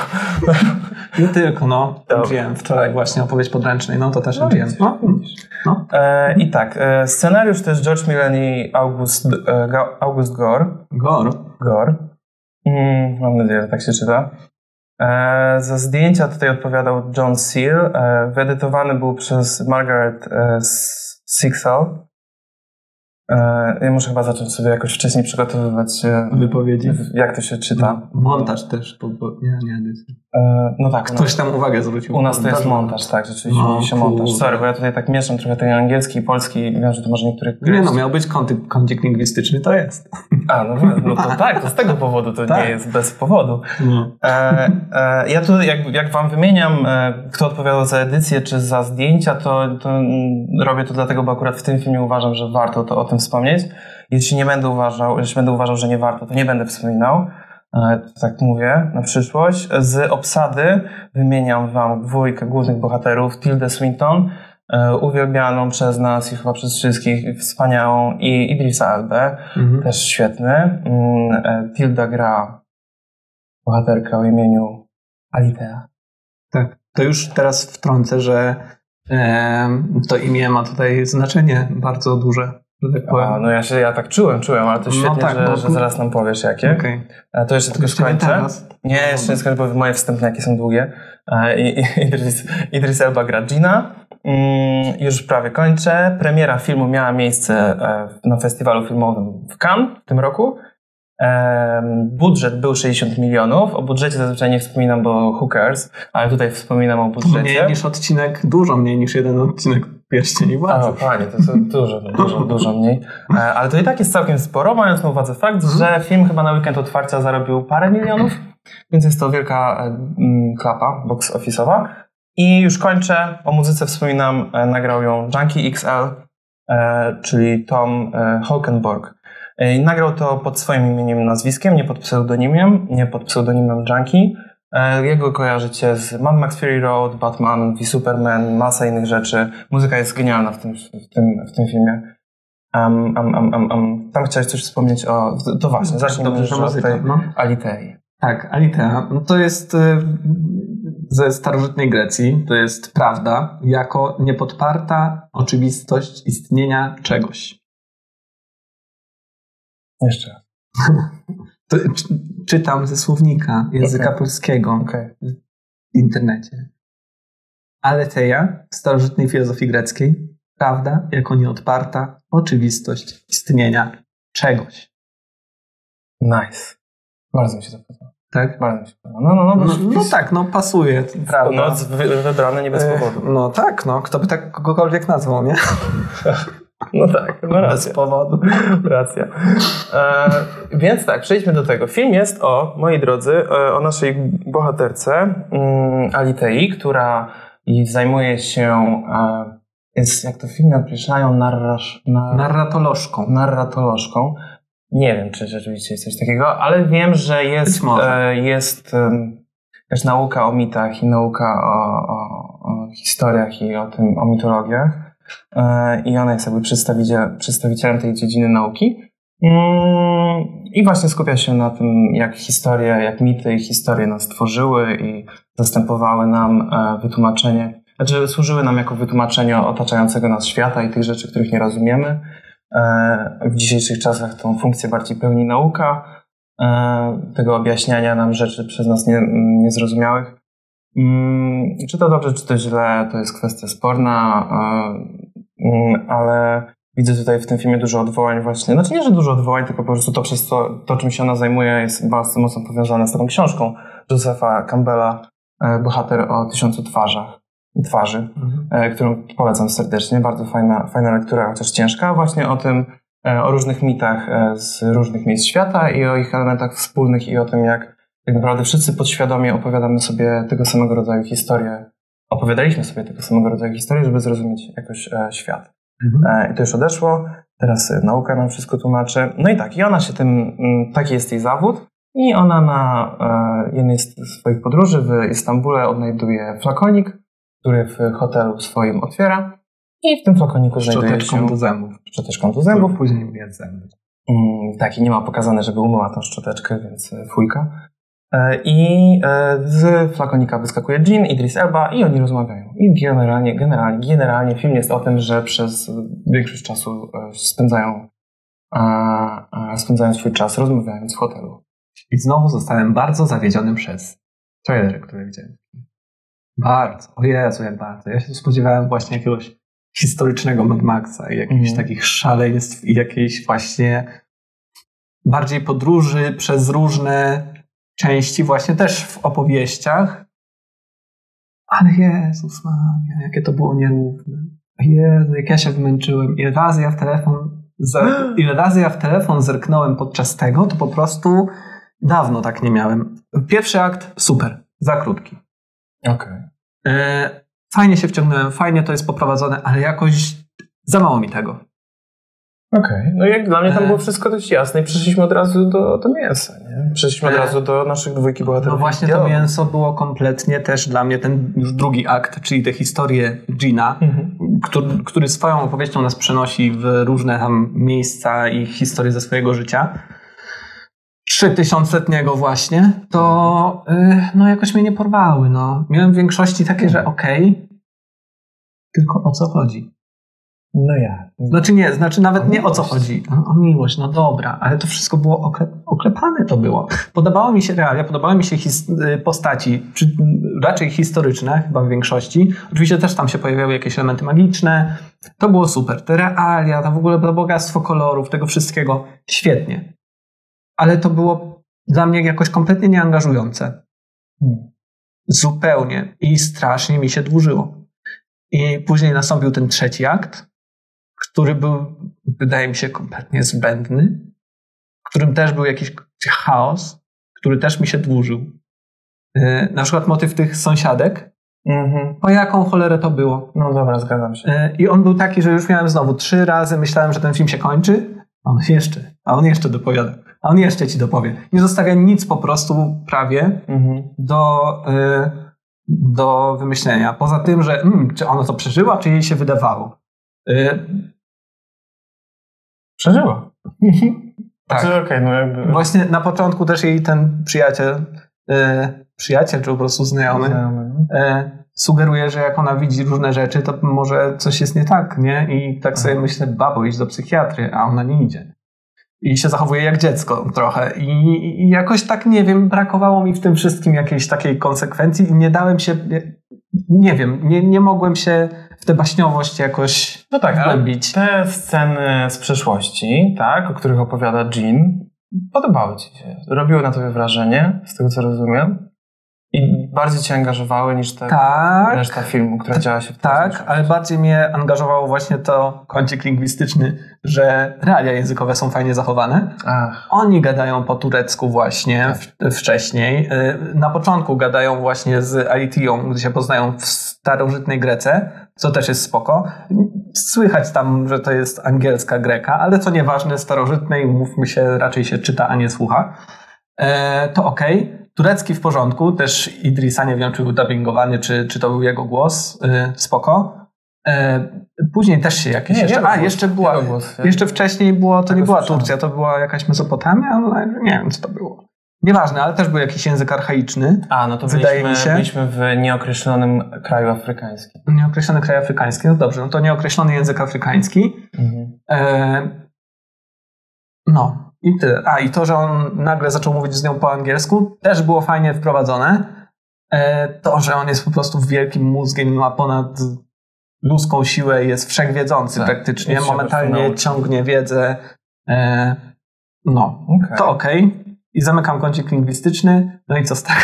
Nie tylko, no. Wziąłem wczoraj właśnie opowieść podręcznej, no to też No, widzisz, No, no. E, I tak, e, scenariusz to jest George Millen i August, e, August Gore. Gor. Gore. Mm, mam nadzieję, że tak się czyta. E, za zdjęcia tutaj odpowiadał John Seal. E, wyedytowany był przez Margaret e, Sixel. E, ja muszę chyba zacząć sobie jakoś wcześniej przygotowywać, e, Wypowiedzi. jak to się czyta. Montaż też. Bo, bo, nie, nie, edycja. E, no tak, Ktoś tam uwagę zwrócił. u nas to jest montaż, tak, rzeczywiście No, mówi się montaż. kurde. Sorry, bo ja tutaj tak mieszam trochę ten angielski i polski. Wiem, że to może niektórych... Nie no, miał być kącik, kącik lingwistyczny, to jest. A, no, no to [LAUGHS] tak, to z tego powodu, to Tak. nie jest bez powodu. No. E, e, ja tu, jak, jak wam wymieniam, e, kto odpowiadał za edycję czy za zdjęcia, to, to mm, robię to dlatego, bo akurat w tym filmie uważam, że warto to o tym wspomnieć. Jeśli nie będę uważał, jeśli będę uważał, że nie warto, to nie będę wspominał. E, tak mówię na przyszłość. Z obsady wymieniam wam dwójkę głównych bohaterów. Tildę Swinton, e, uwielbianą przez nas i chyba przez wszystkich, wspaniałą i Idrisa Elbę, Mhm. też świetny. Mm, e, Tilda gra bohaterkę o imieniu Alitea. Tak. To już teraz wtrącę, że to imię ma tutaj znaczenie bardzo duże. A, no ja się ja tak czułem, czułem, ale to No świetnie, tak, że, bo- że zaraz nam powiesz jakie. E, To jeszcze tylko nie skończę. teraz. Nie, jeszcze nie skończę, bo moje wstępniaki są długie. I, i, [LAUGHS] Idris, Idris Elba gra Gina. Mm, już prawie kończę. Premiera filmu miała miejsce e, na festiwalu filmowym w Cannes w tym roku. Budżet był 60 milionów. O budżecie zazwyczaj nie wspominam, bo cares, ale tutaj wspominam o budżecie. Mniej niż odcinek, dużo mniej niż jeden odcinek Pierścieni O, Władzy. panie, to są dużo, [LAUGHS] dużo, dużo mniej. E, Ale to i tak jest całkiem sporo, mając na uwadze fakt, że film chyba na weekend otwarcia zarobił parę milionów, więc jest to wielka e, klapa box office'owa. I już kończę. O muzyce wspominam, e, nagrał ją Junkie XL, czyli Tom Holkenborg. E, Nagrał to pod swoim imieniem i nazwiskiem, nie pod pseudonimem, nie pod pseudonimem Junkie. E, Jego kojarzycie z Mad Max Fury Road, Batman v Superman, masa innych rzeczy. Muzyka jest genialna w tym, w tym, w tym filmie. Um, um, um. Tam chciałeś coś wspomnieć o... To właśnie, zacznijmy Dobrze, już muzyka. tej No. Alitei. Tak, Alitea. No to jest y, ze starożytnej Grecji, to jest prawda, jako niepodparta oczywistość istnienia czegoś. Jeszcze. [LAUGHS] To, czy, czytam ze słownika języka Okej. polskiego Okej. w internecie. Aletheia w starożytnej filozofii greckiej, prawda jako nieodparta oczywistość istnienia czegoś. Nice. Bardzo mi się to podoba. Tak? Bardzo mi się podoba. No, no, no. No, no tak, no pasuje, prawda? Wy, wybrane nie bez E, powodu. No tak, no kto by tak kogokolwiek nazwał, nie? [LAUGHS] No tak, no Bez racja. powodu. [LAUGHS] Racja. E, więc tak, przejdźmy do tego. Film jest o, moi drodzy, e, o naszej bohaterce mm, Alitei, która zajmuje się, e, jest, jak to w filmie określają, narrasz, nar, Narratolożką. narratolożką. Nie wiem, czy rzeczywiście jest coś takiego, ale wiem, że jest, e, jest też nauka o mitach i nauka o, o, o historiach i o tym, o mitologiach. E, I ona jest jakby przedstawiciel, przedstawicielem tej dziedziny nauki. Mm, I właśnie skupia się na tym, jak historie, jak mity i historie nas tworzyły i zastępowały nam e, wytłumaczenie, znaczy służyły nam jako wytłumaczenie otaczającego nas świata i tych rzeczy, których nie rozumiemy. E, W dzisiejszych czasach tą funkcję bardziej pełni nauka, tego objaśniania nam rzeczy przez nas nie, niezrozumiałych. Mm, Czy to dobrze, czy to źle, to jest kwestia sporna, e, mm, ale widzę tutaj w tym filmie dużo odwołań właśnie. Znaczy nie, że dużo odwołań, tylko po prostu to, przez to, to czym się ona zajmuje jest bardzo mocno powiązane z taką książką Josepha Campbella, e, Bohater o tysiącu twarzach, twarzy e, którą polecam serdecznie. Bardzo fajna, fajna lektura, chociaż ciężka, właśnie o tym, o różnych mitach z różnych miejsc świata i o ich elementach wspólnych i o tym, jak tak naprawdę wszyscy podświadomie opowiadamy sobie tego samego rodzaju historie opowiadaliśmy sobie tego samego rodzaju historie, żeby zrozumieć jakoś e, świat. Mhm. I to już odeszło, teraz nauka nam wszystko tłumaczy. No i tak, i ona się tym, mm, taki jest jej zawód i ona na jednej z swoich podróży w Istambule odnajduje flakonik, który w hotelu swoim otwiera i w tym flakoniku znajduje się... do zębów. Szczoteczką do zębów. Później myje zęby. Mm, tak, i nie ma pokazane, żeby umyła tą szczoteczkę, więc fujka. E, I e, z flakonika wyskakuje Jean, Idris Elba i oni rozmawiają. I generalnie, generalnie, generalnie film jest o tym, że przez większość czasu e, spędzają, spędzają swój czas rozmawiając w hotelu. I znowu zostałem bardzo zawiedziony przez trailery, które widziałem. Bardzo. O Jezu, jak bardzo. Ja się spodziewałem właśnie jakiegoś historycznego Mad Maxa i jakichś mm. takich szaleństw i jakiejś właśnie bardziej podróży przez różne części właśnie też w opowieściach. Ale Jezus Maria, jakie to było nierówne. Jezu, jak ja się wymęczyłem. Ile razy ja w telefon, [GASPS] ile razy ja w telefon zerknąłem podczas tego, to po prostu dawno tak nie miałem. Pierwszy akt super, za krótki. Okej. Okay. E, fajnie się wciągnąłem, fajnie to jest poprowadzone, ale jakoś za mało mi tego. Okej, okay. no jak dla mnie tam e. było wszystko dość jasne i przeszliśmy od razu do, do mięsa, nie? Przeszliśmy od e. razu do naszych dwójki bohaterów. No właśnie to mięso było kompletnie też dla mnie ten już drugi akt, czyli te historie Gina, mhm. który, który swoją opowieścią nas przenosi w różne tam miejsca i historie ze swojego życia. 3000 właśnie, to yy, no jakoś mnie nie porwały. No. Miałem w większości takie, że okej, okay, tylko o co chodzi? No ja. Znaczy nie, znaczy nawet nie o co chodzi. O, miłość, no dobra, ale to wszystko było oklep, oklepane to było. Podobało mi się realia, podobały mi się y, postaci, raczej historyczne chyba w większości. Oczywiście też tam się pojawiały jakieś elementy magiczne. To było super. Te realia, to w ogóle to bogactwo kolorów, tego wszystkiego. Świetnie. Ale to było dla mnie jakoś kompletnie nieangażujące. Hmm. Zupełnie. I strasznie mi się dłużyło. I później nastąpił ten trzeci akt, który był, wydaje mi się, kompletnie zbędny, w którym też był jakiś chaos, który też mi się dłużył. E, na przykład motyw tych sąsiadek. Mhm. O jaką cholerę to było? No dobra, zgadzam się. E, I on był taki, że już miałem znowu trzy razy, myślałem, że ten film się kończy, a on jeszcze, a on jeszcze dopowiada. A on jeszcze ci dopowie. Nie zostawia nic po prostu prawie mhm. do, y, do wymyślenia. Poza tym, że mm, czy ona to przeżyła, czy jej się wydawało. Przeżyła. tak. Znaczy, okay, no jakby... Właśnie na początku też jej ten przyjaciel, y, przyjaciel czy po prostu znajomy, znajomy. Y, sugeruje, że jak ona widzi różne rzeczy, to może coś jest nie tak, nie? I tak sobie myślę, babo, idź do psychiatry, a ona nie idzie. I się zachowuje jak dziecko trochę. I, I, jakoś tak, nie wiem, brakowało mi w tym wszystkim jakiejś takiej konsekwencji i nie dałem się, nie wiem, nie, nie mogłem się w tę baśniowość jakoś no tak, wgłębić. te sceny z przeszłości, tak, o których opowiada Jean, podobały ci się. Robiły na tobie wrażenie, z tego co rozumiem. I bardziej cię angażowały niż ta tak, reszta filmu, która działa się w Tak, ale bardziej mnie angażowało właśnie to kącik lingwistyczny, że realia językowe są fajnie zachowane. Ach. Oni gadają po turecku właśnie tak. wcześniej. Y, na początku gadają właśnie z Aitią, gdy się poznają w starożytnej Grece, co też jest spoko. Słychać tam, że to jest angielska Greka, ale co nieważne, starożytnej, mówmy się, raczej się czyta, a nie słucha. E, to okej. Okay. Turecki w porządku, też Idrisa, nie wiem czy był dubbingowany, czy, czy to był jego głos, yy, spoko. E, później też się jakieś nie, jeszcze. A, jeszcze była. Głos, jeszcze wcześniej było, to nie była Turcja, to była jakaś Mesopotamia, ale nie wiem co to było. Nieważne, ale też był jakiś język archaiczny. A, no to wydaje byliśmy, mi się. byliśmy w nieokreślonym kraju afrykańskim. Nieokreślony kraj afrykański, no dobrze, no to nieokreślony język afrykański. Mhm. E, no, i tyle. A, i to, że on nagle zaczął mówić z nią po angielsku, też było fajnie wprowadzone. E, to, że on jest po prostu wielkim mózgiem, ma ponad ludzką siłę, jest wszechwiedzący tak, praktycznie, momentalnie ciągnie wiedzę. E, no, okay. to okej. Okay. I zamykam kącik lingwistyczny. No i co z tego?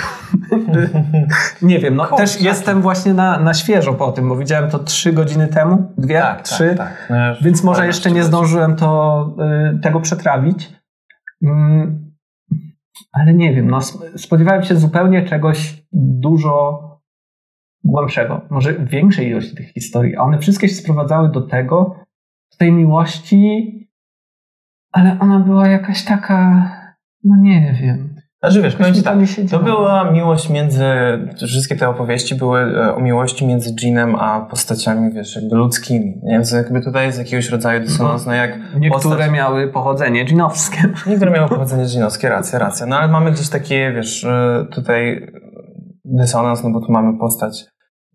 [LAUGHS] nie wiem, no też jestem właśnie na, na świeżo po tym, bo widziałem to trzy godziny temu, dwie, tak, tak trzy, tak, tak. No więc może jeszcze nie zdążyłem to, y, tego przetrawić. Mm, ale nie wiem, no, spodziewałem się zupełnie czegoś dużo głębszego, może większej ilości tych historii, a one wszystkie się sprowadzały do tego, do tej miłości, ale ona była jakaś taka, no nie wiem. Znaczy wiesz, powiem ci tak, to była miłość między, wszystkie te opowieści były e, o miłości między Jeanem a postaciami, wiesz, jakby ludzkimi. Więc jakby tutaj jest jakiegoś rodzaju dysonans, no jak Niektóre postać... miały pochodzenie dżinowskie. [LAUGHS] Niektóre miały pochodzenie dżinowskie, racja, racja. No ale mamy gdzieś takie, wiesz, e, tutaj dysonans, no bo tu mamy postać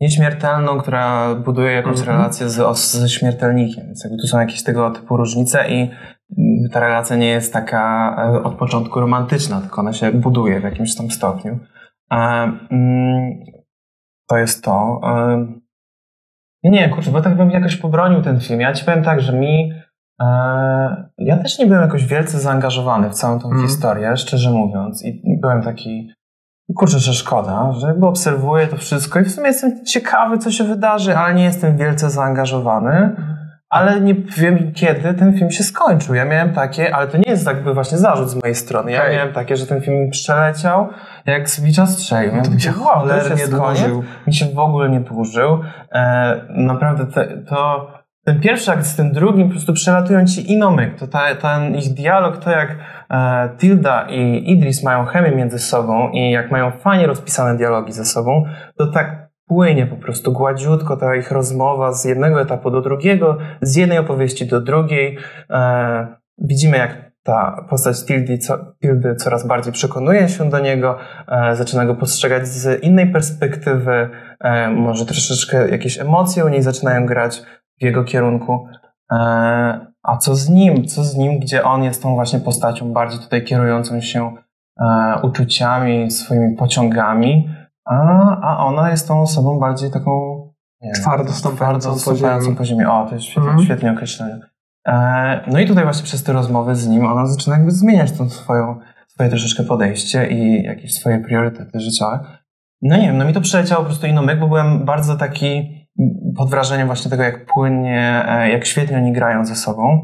nieśmiertelną, która buduje jakąś mm -hmm. relację z, ze śmiertelnikiem. Więc jakby tu są jakieś tego typu różnice i ta relacja nie jest taka e, od początku romantyczna, tylko ona się buduje w jakimś tam stopniu. Mm, to jest to. Nie, kurczę, bo tak bym jakoś pobronił ten film. Ja ci powiem tak, że mi e, ja też nie byłem jakoś wielce zaangażowany w całą tą mm. historię, szczerze mówiąc. I byłem taki, kurczę, że szkoda, że jakby obserwuję to wszystko i w sumie jestem ciekawy, co się wydarzy, ale nie jestem wielce zaangażowany. Ale nie wiem kiedy ten film się skończył. Ja miałem takie, ale to nie jest jakby właśnie zarzut z mojej strony. Ja miałem takie, że ten film przeleciał jak z bicza strzelił. No to mi się cholernie dłużył. Mi się w ogóle nie dłużył. E, naprawdę te, to ten pierwszy akt z tym drugim po prostu przelatują ci inomyk. To ta, ten ich dialog, to jak e, Tilda i Idris mają chemię między sobą i jak mają fajnie rozpisane dialogi ze sobą, to tak płynie po prostu gładziutko ta ich rozmowa z jednego etapu do drugiego, z jednej opowieści do drugiej. E, widzimy, jak ta postać Tildy, co, Tildy coraz bardziej przekonuje się do niego, e, zaczyna go postrzegać z innej perspektywy, e, może troszeczkę jakieś emocje u niej zaczynają grać w jego kierunku. A co z nim? Co z nim, gdzie on jest tą właśnie postacią bardziej tutaj kierującą się uczuciami, swoimi pociągami, a, a ona jest tą osobą bardziej taką nie, twardo stąpającą po ziemi. po ziemi. O, to jest świetnie, mhm. świetnie określenie. E, no i tutaj właśnie przez te rozmowy z nim ona zaczyna jakby zmieniać tą swoją, swoje troszeczkę podejście i jakieś swoje priorytety życiowe. No nie wiem, no mi to przeleciało po prostu inomyk, bo byłem bardzo taki pod wrażeniem właśnie tego, jak płynnie, e, jak świetnie oni grają ze sobą.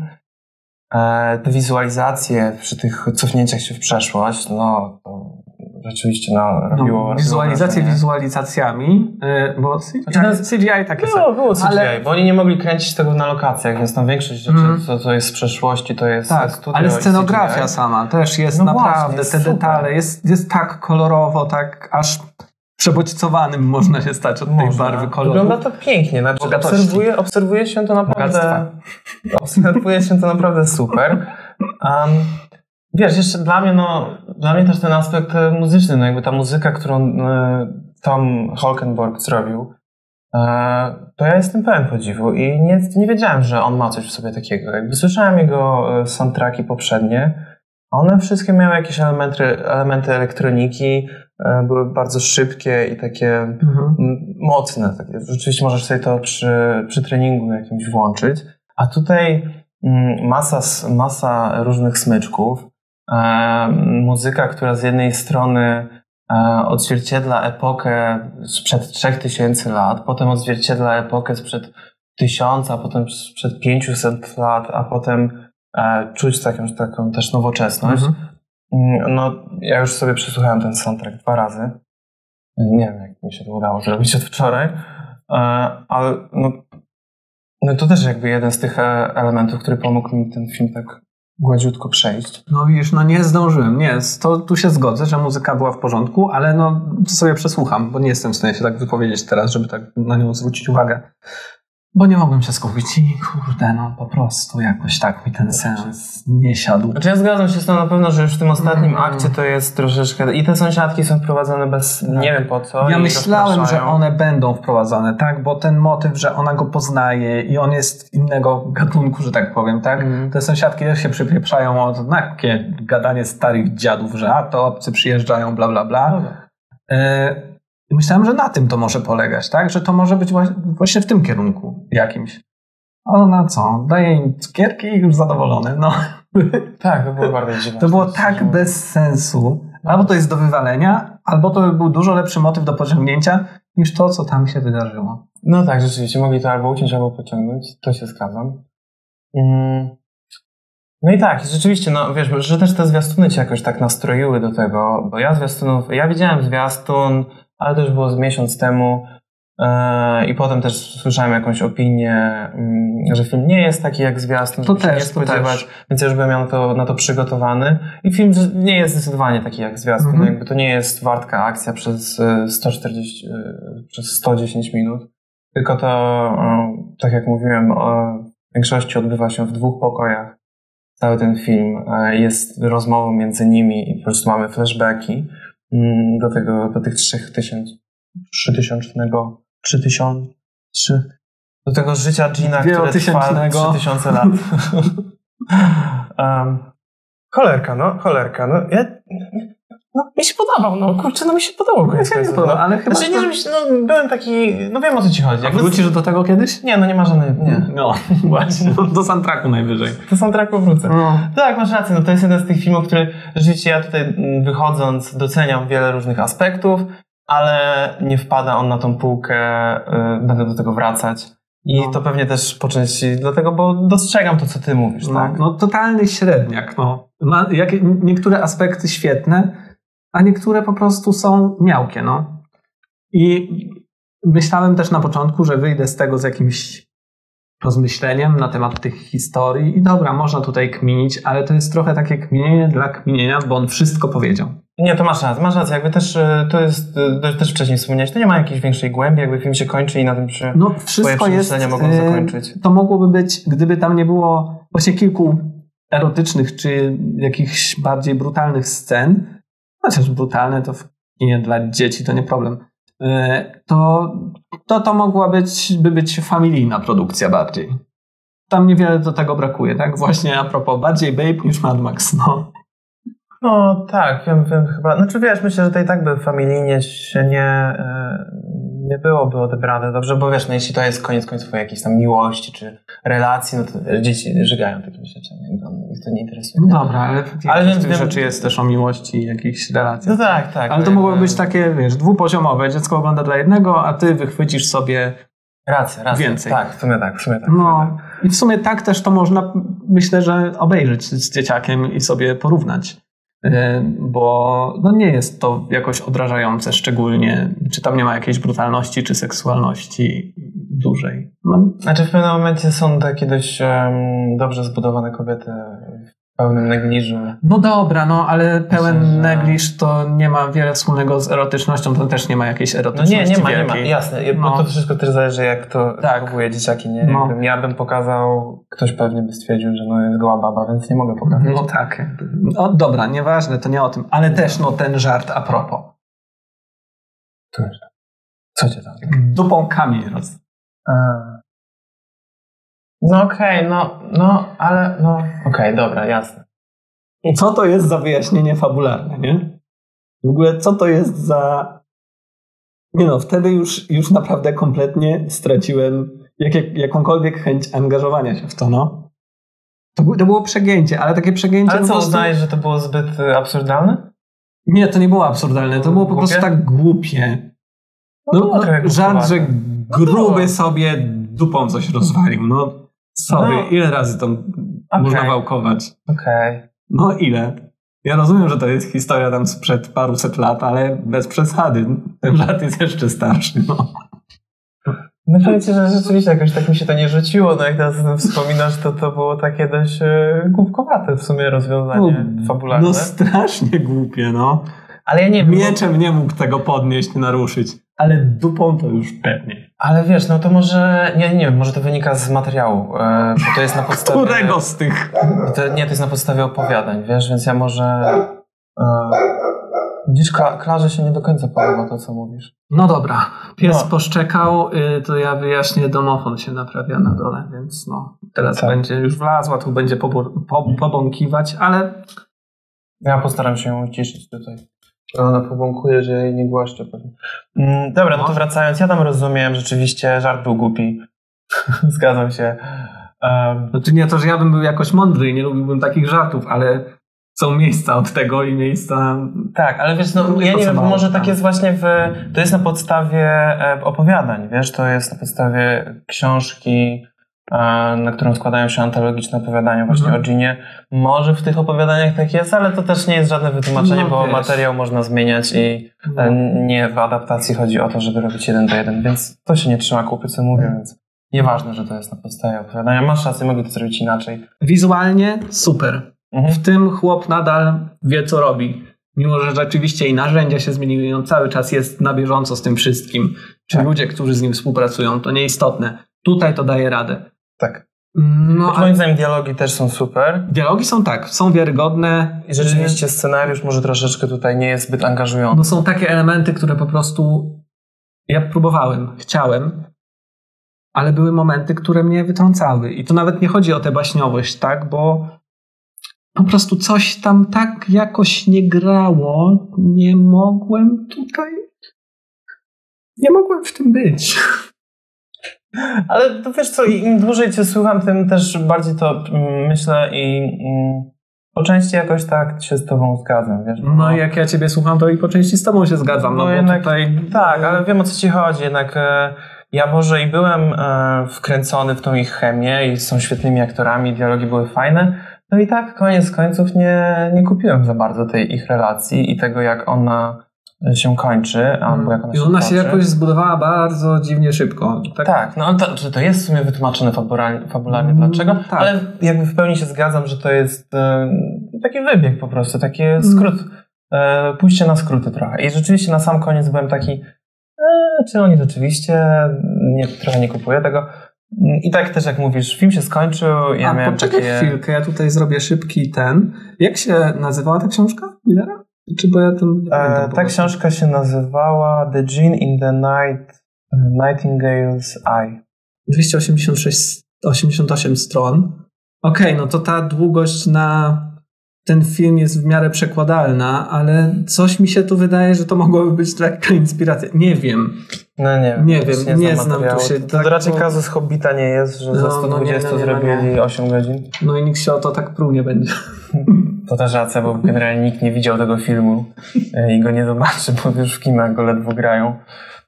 E, te wizualizacje przy tych cofnięciach się w przeszłość, no to rzeczywiście no, robiło... No, wizualizacje wizualizacjami, y, bo CGI, CGI takie było, było CGI, ale... bo oni nie mogli kręcić tego na lokacjach, więc tam większość rzeczy, mm. co to jest z przeszłości, to jest tak, studio ale scenografia sama też jest no naprawdę, właśnie, te detale, jest, jest tak kolorowo, tak aż przebodźcowanym można się stać od można. tej barwy koloru. Wygląda to pięknie, znaczy obserwuje, obserwuje się to naprawdę [LAUGHS] obserwuje się to naprawdę super. Um, Wiesz, jeszcze dla mnie, no, dla mnie też ten aspekt e, muzyczny, no jakby ta muzyka, którą e, Tom Holkenborg zrobił, e, to ja jestem pełen podziwu i nie, nie wiedziałem, że on ma coś w sobie takiego. Jakby słyszałem jego soundtracki poprzednie, one wszystkie miały jakieś elementy, elementy elektroniki, były bardzo szybkie i takie mhm. mocne. Takie. Rzeczywiście możesz sobie to przy, przy treningu jakimś włączyć. A tutaj mm, masa, masa różnych smyczków, muzyka, która z jednej strony e, odzwierciedla epokę sprzed 3000 lat, potem odzwierciedla epokę sprzed 1000, a potem sprzed 500 lat, a potem e, czuć taką, taką też nowoczesność. Mhm. Mm, no, ja już sobie przesłuchałem ten soundtrack dwa razy. Nie wiem, jak mi się to udało zrobić od wczoraj, ale no, no to też jakby jeden z tych elementów, który pomógł mi ten film tak gładziutko przejść. No widzisz, no nie zdążyłem. Nie, to tu się zgodzę, że muzyka była w porządku, ale no to sobie przesłucham, bo nie jestem w stanie się tak wypowiedzieć teraz, żeby tak na nią zwrócić uwagę. Bo nie mogłem się skupić i kurde, no po prostu jakoś tak mi ten sens nie siadł. Znaczy ja zgadzam się z tym na pewno, że już w tym ostatnim mm. akcie to jest troszeczkę... I te sąsiadki są wprowadzane bez... Tak. nie wiem po co. Ja myślałem, że one będą wprowadzane, tak? Bo ten motyw, że ona go poznaje i on jest innego gatunku, że tak powiem, tak? Mm. Te sąsiadki też się przypieprzają no, takie gadanie starych dziadów, że a to obcy przyjeżdżają, bla bla bla. No tak. y i myślałem, że na tym to może polegać, tak? Że to może być właśnie w tym kierunku jakimś. A ona co? Daje im cukierki i już zadowolony. No. [LAUGHS] Tak, to było bardzo dziwne. To było tak bez sensu. Albo to jest do wywalenia, albo to by był dużo lepszy motyw do pociągnięcia niż to, co tam się wydarzyło. No tak, rzeczywiście. Mogli to albo uciąć, albo pociągnąć. To się zgadzam. Mm. No i tak, rzeczywiście, no wiesz, że też te zwiastuny cię jakoś tak nastroiły do tego, bo ja zwiastunów, ja widziałem zwiastun, ale to już było z miesiąc temu. E, I potem też słyszałem jakąś opinię, mm, że film nie jest taki jak zwiastun, To też, nie to spodziewać, też. więc ja już byłem na to, na to przygotowany. I film nie jest zdecydowanie taki jak zwiastun. Mhm. Jakby to nie jest wartka akcja przez e, 140, e, przez 110 minut, tylko to, e, tak jak mówiłem, e, w większości odbywa się w dwóch pokojach. Cały ten film e, jest rozmową między nimi i po prostu mamy flashbacki mm, do tego, do tych trzech tysięcy, trzytysięcznego, trzy tysiąc, trzy, do tego życia Gina, które trwa Wielotysięcznego. trzy tysiące lat. [LAUGHS] um, cholerka, no, cholerka, no, ja, no, mi się podobał, no, kurczę, no mi się podobał koniec nie końców, podoba, no. ale chyba Znaczy nie, żebyś, no, byłem taki, no wiem o co ci chodzi. A Jakby- wrócisz do tego kiedyś? Nie, no nie ma żadnej, nie. No, [LAUGHS] właśnie. Do soundtracku najwyżej. To soundtracku wrócę. No. Tak, masz rację. No to jest jeden z tych filmów, który rzeczywiście ja tutaj mm, wychodząc doceniam wiele różnych aspektów, ale nie wpada on na tą półkę, y, będę do tego wracać. I No. to pewnie też po części dlatego, bo dostrzegam to, co ty mówisz, No, tak? no totalny średniak. No. Ma jak, niektóre aspekty świetne, a niektóre po prostu są miałkie. No. I myślałem też na początku, że wyjdę z tego z jakimś rozmyśleniem na temat tych historii i dobra, można tutaj kminić, ale to jest trochę takie kminienie dla kminienia, bo on wszystko powiedział. Nie, to masz rację, masz rację. Jakby też, y, to jest, y, to też wcześniej wspomniałeś, to nie ma jakiejś większej głębi, jakby film się kończy i na tym się No wszystko jest... przemyślenia mogą e, zakończyć. To mogłoby być, gdyby tam nie było właśnie kilku erotycznych czy jakichś bardziej brutalnych scen, chociaż brutalne to w kinie dla dzieci to nie problem, e, to to, to mogła być, by być familijna produkcja bardziej. Tam niewiele do tego brakuje, tak? Właśnie a propos, bardziej Babe niż Mad Max, no. No tak, wiem, wiem chyba. Znaczy wiesz, myślę, że to i tak by familijnie się nie, e, nie byłoby odebrane dobrze, bo wiesz, no jeśli to jest koniec końców jakiejś tam miłości czy relacji, no to dzieci żygają takimi rzeczami, jakby ich to nie interesuje. No dobra, ale, Ale więc tych wiem- rzeczy jest też o miłości i jakichś relacjach. No tak, tak. Ale to no mogło jakby- być takie, wiesz, dwupoziomowe. Dziecko ogląda dla jednego, a ty wychwycisz sobie Racja, racja. więcej. Tak, w sumie tak, w sumie tak. No i w sumie tak też to można, myślę, że obejrzeć z dzieciakiem i sobie porównać. Yy, Bo no nie jest to jakoś odrażające szczególnie, czy tam nie ma jakiejś brutalności czy seksualności dużej. No. Znaczy w pewnym momencie są takie dość em, dobrze zbudowane kobiety pełnym negliżu. no dobra, no ale pełen Myślę, że- negliż to nie ma wiele wspólnego z erotycznością, to też nie ma jakiejś No erotyczności nie, nie ma, nie ma, wielkiej. jasne, bo No. to wszystko też zależy jak to Tak. próbuje dzieciaki, nie? No. Jakbym ja bym pokazał, ktoś pewnie by stwierdził, że no jest goła baba, więc nie mogę pokazać. No tak. No dobra, nieważne, to nie o tym, ale też no ten żart a propos. Co cię tam? Dupą kamień roz... A. No okej, no, no, ale no, okej, dobra, jasne. Co to jest za wyjaśnienie fabularne, nie? W ogóle co to jest za... Nie no, wtedy już, już naprawdę kompletnie straciłem jak, jak, jakąkolwiek chęć angażowania się w to, no. To, było- to było przegięcie, ale takie przegięcie Ale co, prostu... uznajesz, że to było zbyt y, absurdalne? Nie, to nie było absurdalne, to było po Głupie? prostu tak głupie. No, No, no, żart, że gruby sobie dupą coś rozwalił, no. Sorry, No. ile razy to można wałkować? Okej. No ile? Ja rozumiem, że to jest historia tam sprzed paruset lat, ale bez przesady. Ten [LAUGHS] żart jest jeszcze starszy. No. No powiem ci, że rzeczywiście jakoś tak mi się to nie rzuciło, no jak teraz wspominasz, to to było takie dość e, głupkowate w sumie rozwiązanie fabularne. no strasznie głupie, no. Ale ja nie wiem, bo- Mieczem nie mógł tego podnieść, naruszyć. Ale dupą to już pewnie. ale wiesz, no to może, nie, nie wiem, może to wynika z materiału, e, bo to jest na [LAUGHS] podstawie... Którego z tych? To, nie, to jest na podstawie opowiadań, wiesz, więc ja może... E, widzisz, Kla- Klarze się nie do końca podoba to, co mówisz. No dobra. Pies No. poszczekał, y, to ja wyjaśnię, domofon się naprawia na dole, więc no. Teraz Tak. będzie już wlazła, tu będzie pobąkiwać, ale Ja postaram się ją uciszyć tutaj. Ona pobąkuje, że jej nie głaszczę pewnie. Mm, dobra, no to No. wracając, ja tam rozumiem, rzeczywiście żart był głupi. [LAUGHS] Zgadzam się. Um, Znaczy nie to, że ja bym był jakoś mądry i nie lubiłbym takich żartów, ale są miejsca od tego i miejsca... tak, ale wiesz, no, No, ja nie wiem, może tam. tak jest właśnie w... To jest na podstawie e, opowiadań, wiesz, to jest na podstawie książki na którą składają się antologiczne opowiadania właśnie Mhm. o Ginie. Może w tych opowiadaniach tak jest, ale to też nie jest żadne wytłumaczenie, No bo wiesz. materiał można zmieniać i e, nie w adaptacji chodzi o to, żeby robić jeden do jeden, więc to się nie trzyma kupy, co mówię, więc nieważne, że to jest na podstawie opowiadania. Masz rację, mogli to zrobić inaczej. Wizualnie super. Mhm. W tym chłop nadal wie, co robi. Mimo, że rzeczywiście i narzędzia się zmieniły, on cały czas jest na bieżąco z tym wszystkim. Czy Tak. ludzie, którzy z nim współpracują, to nieistotne. Tutaj to daje radę. Tak. No, Choć moim zdaniem dialogi też są super. dialogi są tak, są wiarygodne. I rzeczywiście scenariusz może troszeczkę tutaj nie jest zbyt angażujący. No są takie elementy, które po prostu ja próbowałem, chciałem, ale były momenty, które mnie wytrącały. I to nawet nie chodzi o tę baśniowość, tak? Bo po prostu coś tam tak jakoś nie grało. Nie mogłem tutaj. Nie mogłem w tym być. Ale to wiesz co, im dłużej cię słucham, tym też bardziej to mm, myślę i mm, po części jakoś tak się z tobą zgadzam, wiesz? No i jak ja ciebie słucham, to i po części z tobą się zgadzam. No, No jednak- tutaj. Tak, ale wiem o co ci chodzi, jednak e, ja może i byłem e, wkręcony w tą ich chemię i są świetnymi aktorami, dialogi były fajne, no i tak koniec końców nie, nie kupiłem za bardzo tej ich relacji i tego jak ona się kończy, albo jak ona I się ona się toczy. jakoś zbudowała bardzo dziwnie szybko. Tak? Tak, no to, to jest w sumie wytłumaczone fabularnie, fabularnie Mm, dlaczego, tak. ale jakby w pełni się zgadzam, że to jest e, taki wybieg po prostu, taki Mm. skrót, e, pójście na skróty trochę. I rzeczywiście na sam koniec byłem taki, e, czy oni rzeczywiście, nie, trochę nie kupuję tego. I tak też jak mówisz, film się skończył, ja A miałem poczekaj takie... chwilkę, ja tutaj zrobię szybki ten. Jak się nazywała ta książka Millera? Czy bo ja tam E, ta książka się nazywała The Gene in the Night, e, Nightingale's Eye. 286, 88 stron. Okej, no to ta długość na ten film jest w miarę przekładalna, ale coś mi się tu wydaje, że to mogłoby być lekka inspiracja. Nie wiem. No nie, Nie wiem, nie znam znam tu się To tak, raczej bo- kazus Hobbita nie jest, że No, za no nie, 120 no nie, no nie. zrobili 8 godzin. No i nikt się o to tak pruł nie będzie. To też racja, bo generalnie nikt nie widział tego filmu e, i go nie zobaczy, bo już w kinach go ledwo grają.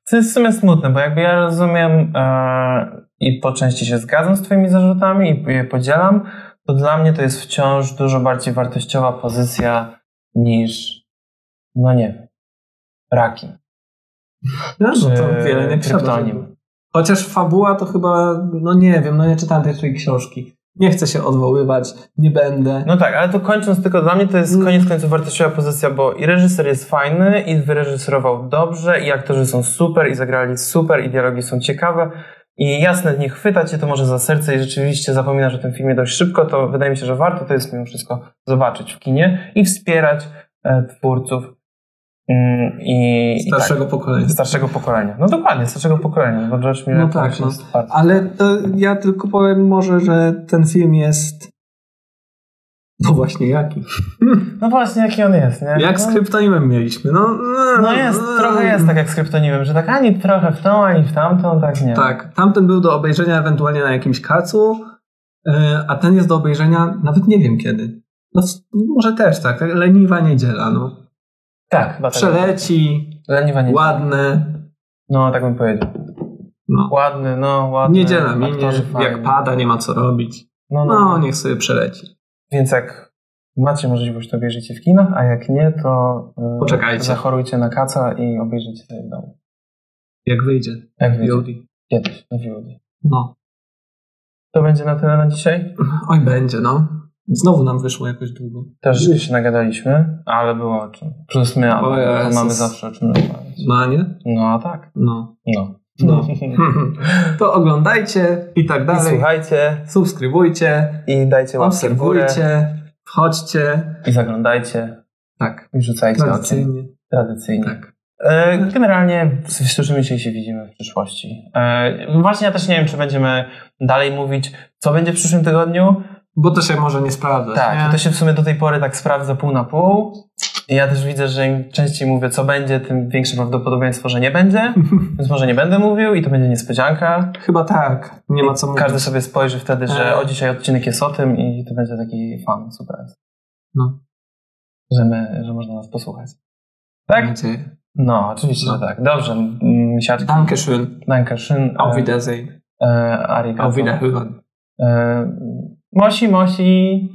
Co jest w sumie smutne, bo jakby ja rozumiem e, i po części się zgadzam z twoimi zarzutami i je podzielam, to dla mnie to jest wciąż dużo bardziej wartościowa pozycja niż, no nie wiem, Raki. No, no to Czy wiele nie kryptonim. Chociaż fabuła to chyba, no nie wiem, no nie czytałem tej twojej książki. Nie chcę się odwoływać, nie będę. No tak, ale to kończąc tylko dla mnie to jest Mm. koniec końców wartościowa pozycja, bo i reżyser jest fajny, i wyreżyserował dobrze, i aktorzy są super, i zagrali super, i dialogi są ciekawe. I jasne, nie chwyta cię to może za serce i rzeczywiście zapominasz o tym filmie dość szybko, to wydaje mi się, że warto to jest mimo wszystko zobaczyć w kinie i wspierać e, twórców mm, i, i Starszego pokolenia. tak, starszego pokolenia. No dokładnie, starszego pokolenia, bo George Miller No tak, no. Ale to ja tylko powiem może, że ten film jest. No właśnie, jaki? No właśnie, jaki on jest, nie? Jak no, z kryptonimem mieliśmy. No, No jest, trochę jest tak jak z kryptonimem, że tak ani trochę w tą, ani w tamtą, tak nie. Tak, tamten był do obejrzenia ewentualnie na jakimś kacu, yy, a ten jest do obejrzenia nawet nie wiem kiedy. No może też tak, tak, leniwa niedziela, no. Tak, chyba tak. Przeleci, Leniwa nie. ładne, No, tak bym powiedział. no. Ładny, no, ładny. Niedziela minie, jak pada, nie ma co robić. No, no, No, no. niech sobie przeleci. Więc jak macie możliwość, to obejrzyjcie w kinach, a jak nie, to e, Poczekajcie. zachorujcie na kaca i obejrzyjcie sobie w domu. Jak wyjdzie. Jak VOD. kiedyś, na VOD. No. To będzie na tyle na dzisiaj. [LAUGHS] Oj, będzie, no. Znowu nam wyszło jakoś długo. Też się nagadaliśmy, ale było o czym. Plus my, mamy zawsze o czym rozmawiać. No, a nie? No, a tak. No. No. No. [LAUGHS] to oglądajcie i tak I dalej. słuchajcie, Subskrybujcie, i dajcie łapkę obserwujcie, wchodźcie. i zaglądajcie, Tak. i rzucajcie okiem. Tradycyjnie. Tradycyjnie. Tak. E, Generalnie słyszymy się i się widzimy w przyszłości. E, Właśnie ja też nie wiem, czy będziemy dalej mówić, co będzie w przyszłym tygodniu. Bo to się może nie sprawdzać. Tak, nie? to się w sumie do tej pory tak sprawdza pół na pół. Ja też widzę, że im częściej mówię, co będzie, tym większe prawdopodobieństwo, że nie będzie. [LAUGHS] Więc może nie będę mówił i to będzie niespodzianka. Chyba tak. Nie ma co mówić. Każdy sobie spojrzy wtedy, że E. o dzisiaj odcinek jest o tym i to będzie taki fan, super. No. Że, my, że można nas posłuchać. Tak? nadzieję. No, oczywiście, No. że tak. Dobrze, misiaczki. Dankeschön. Danke schön. Auf Wiedersehen. E. Auf Wiederhören. E, mosi, mosi.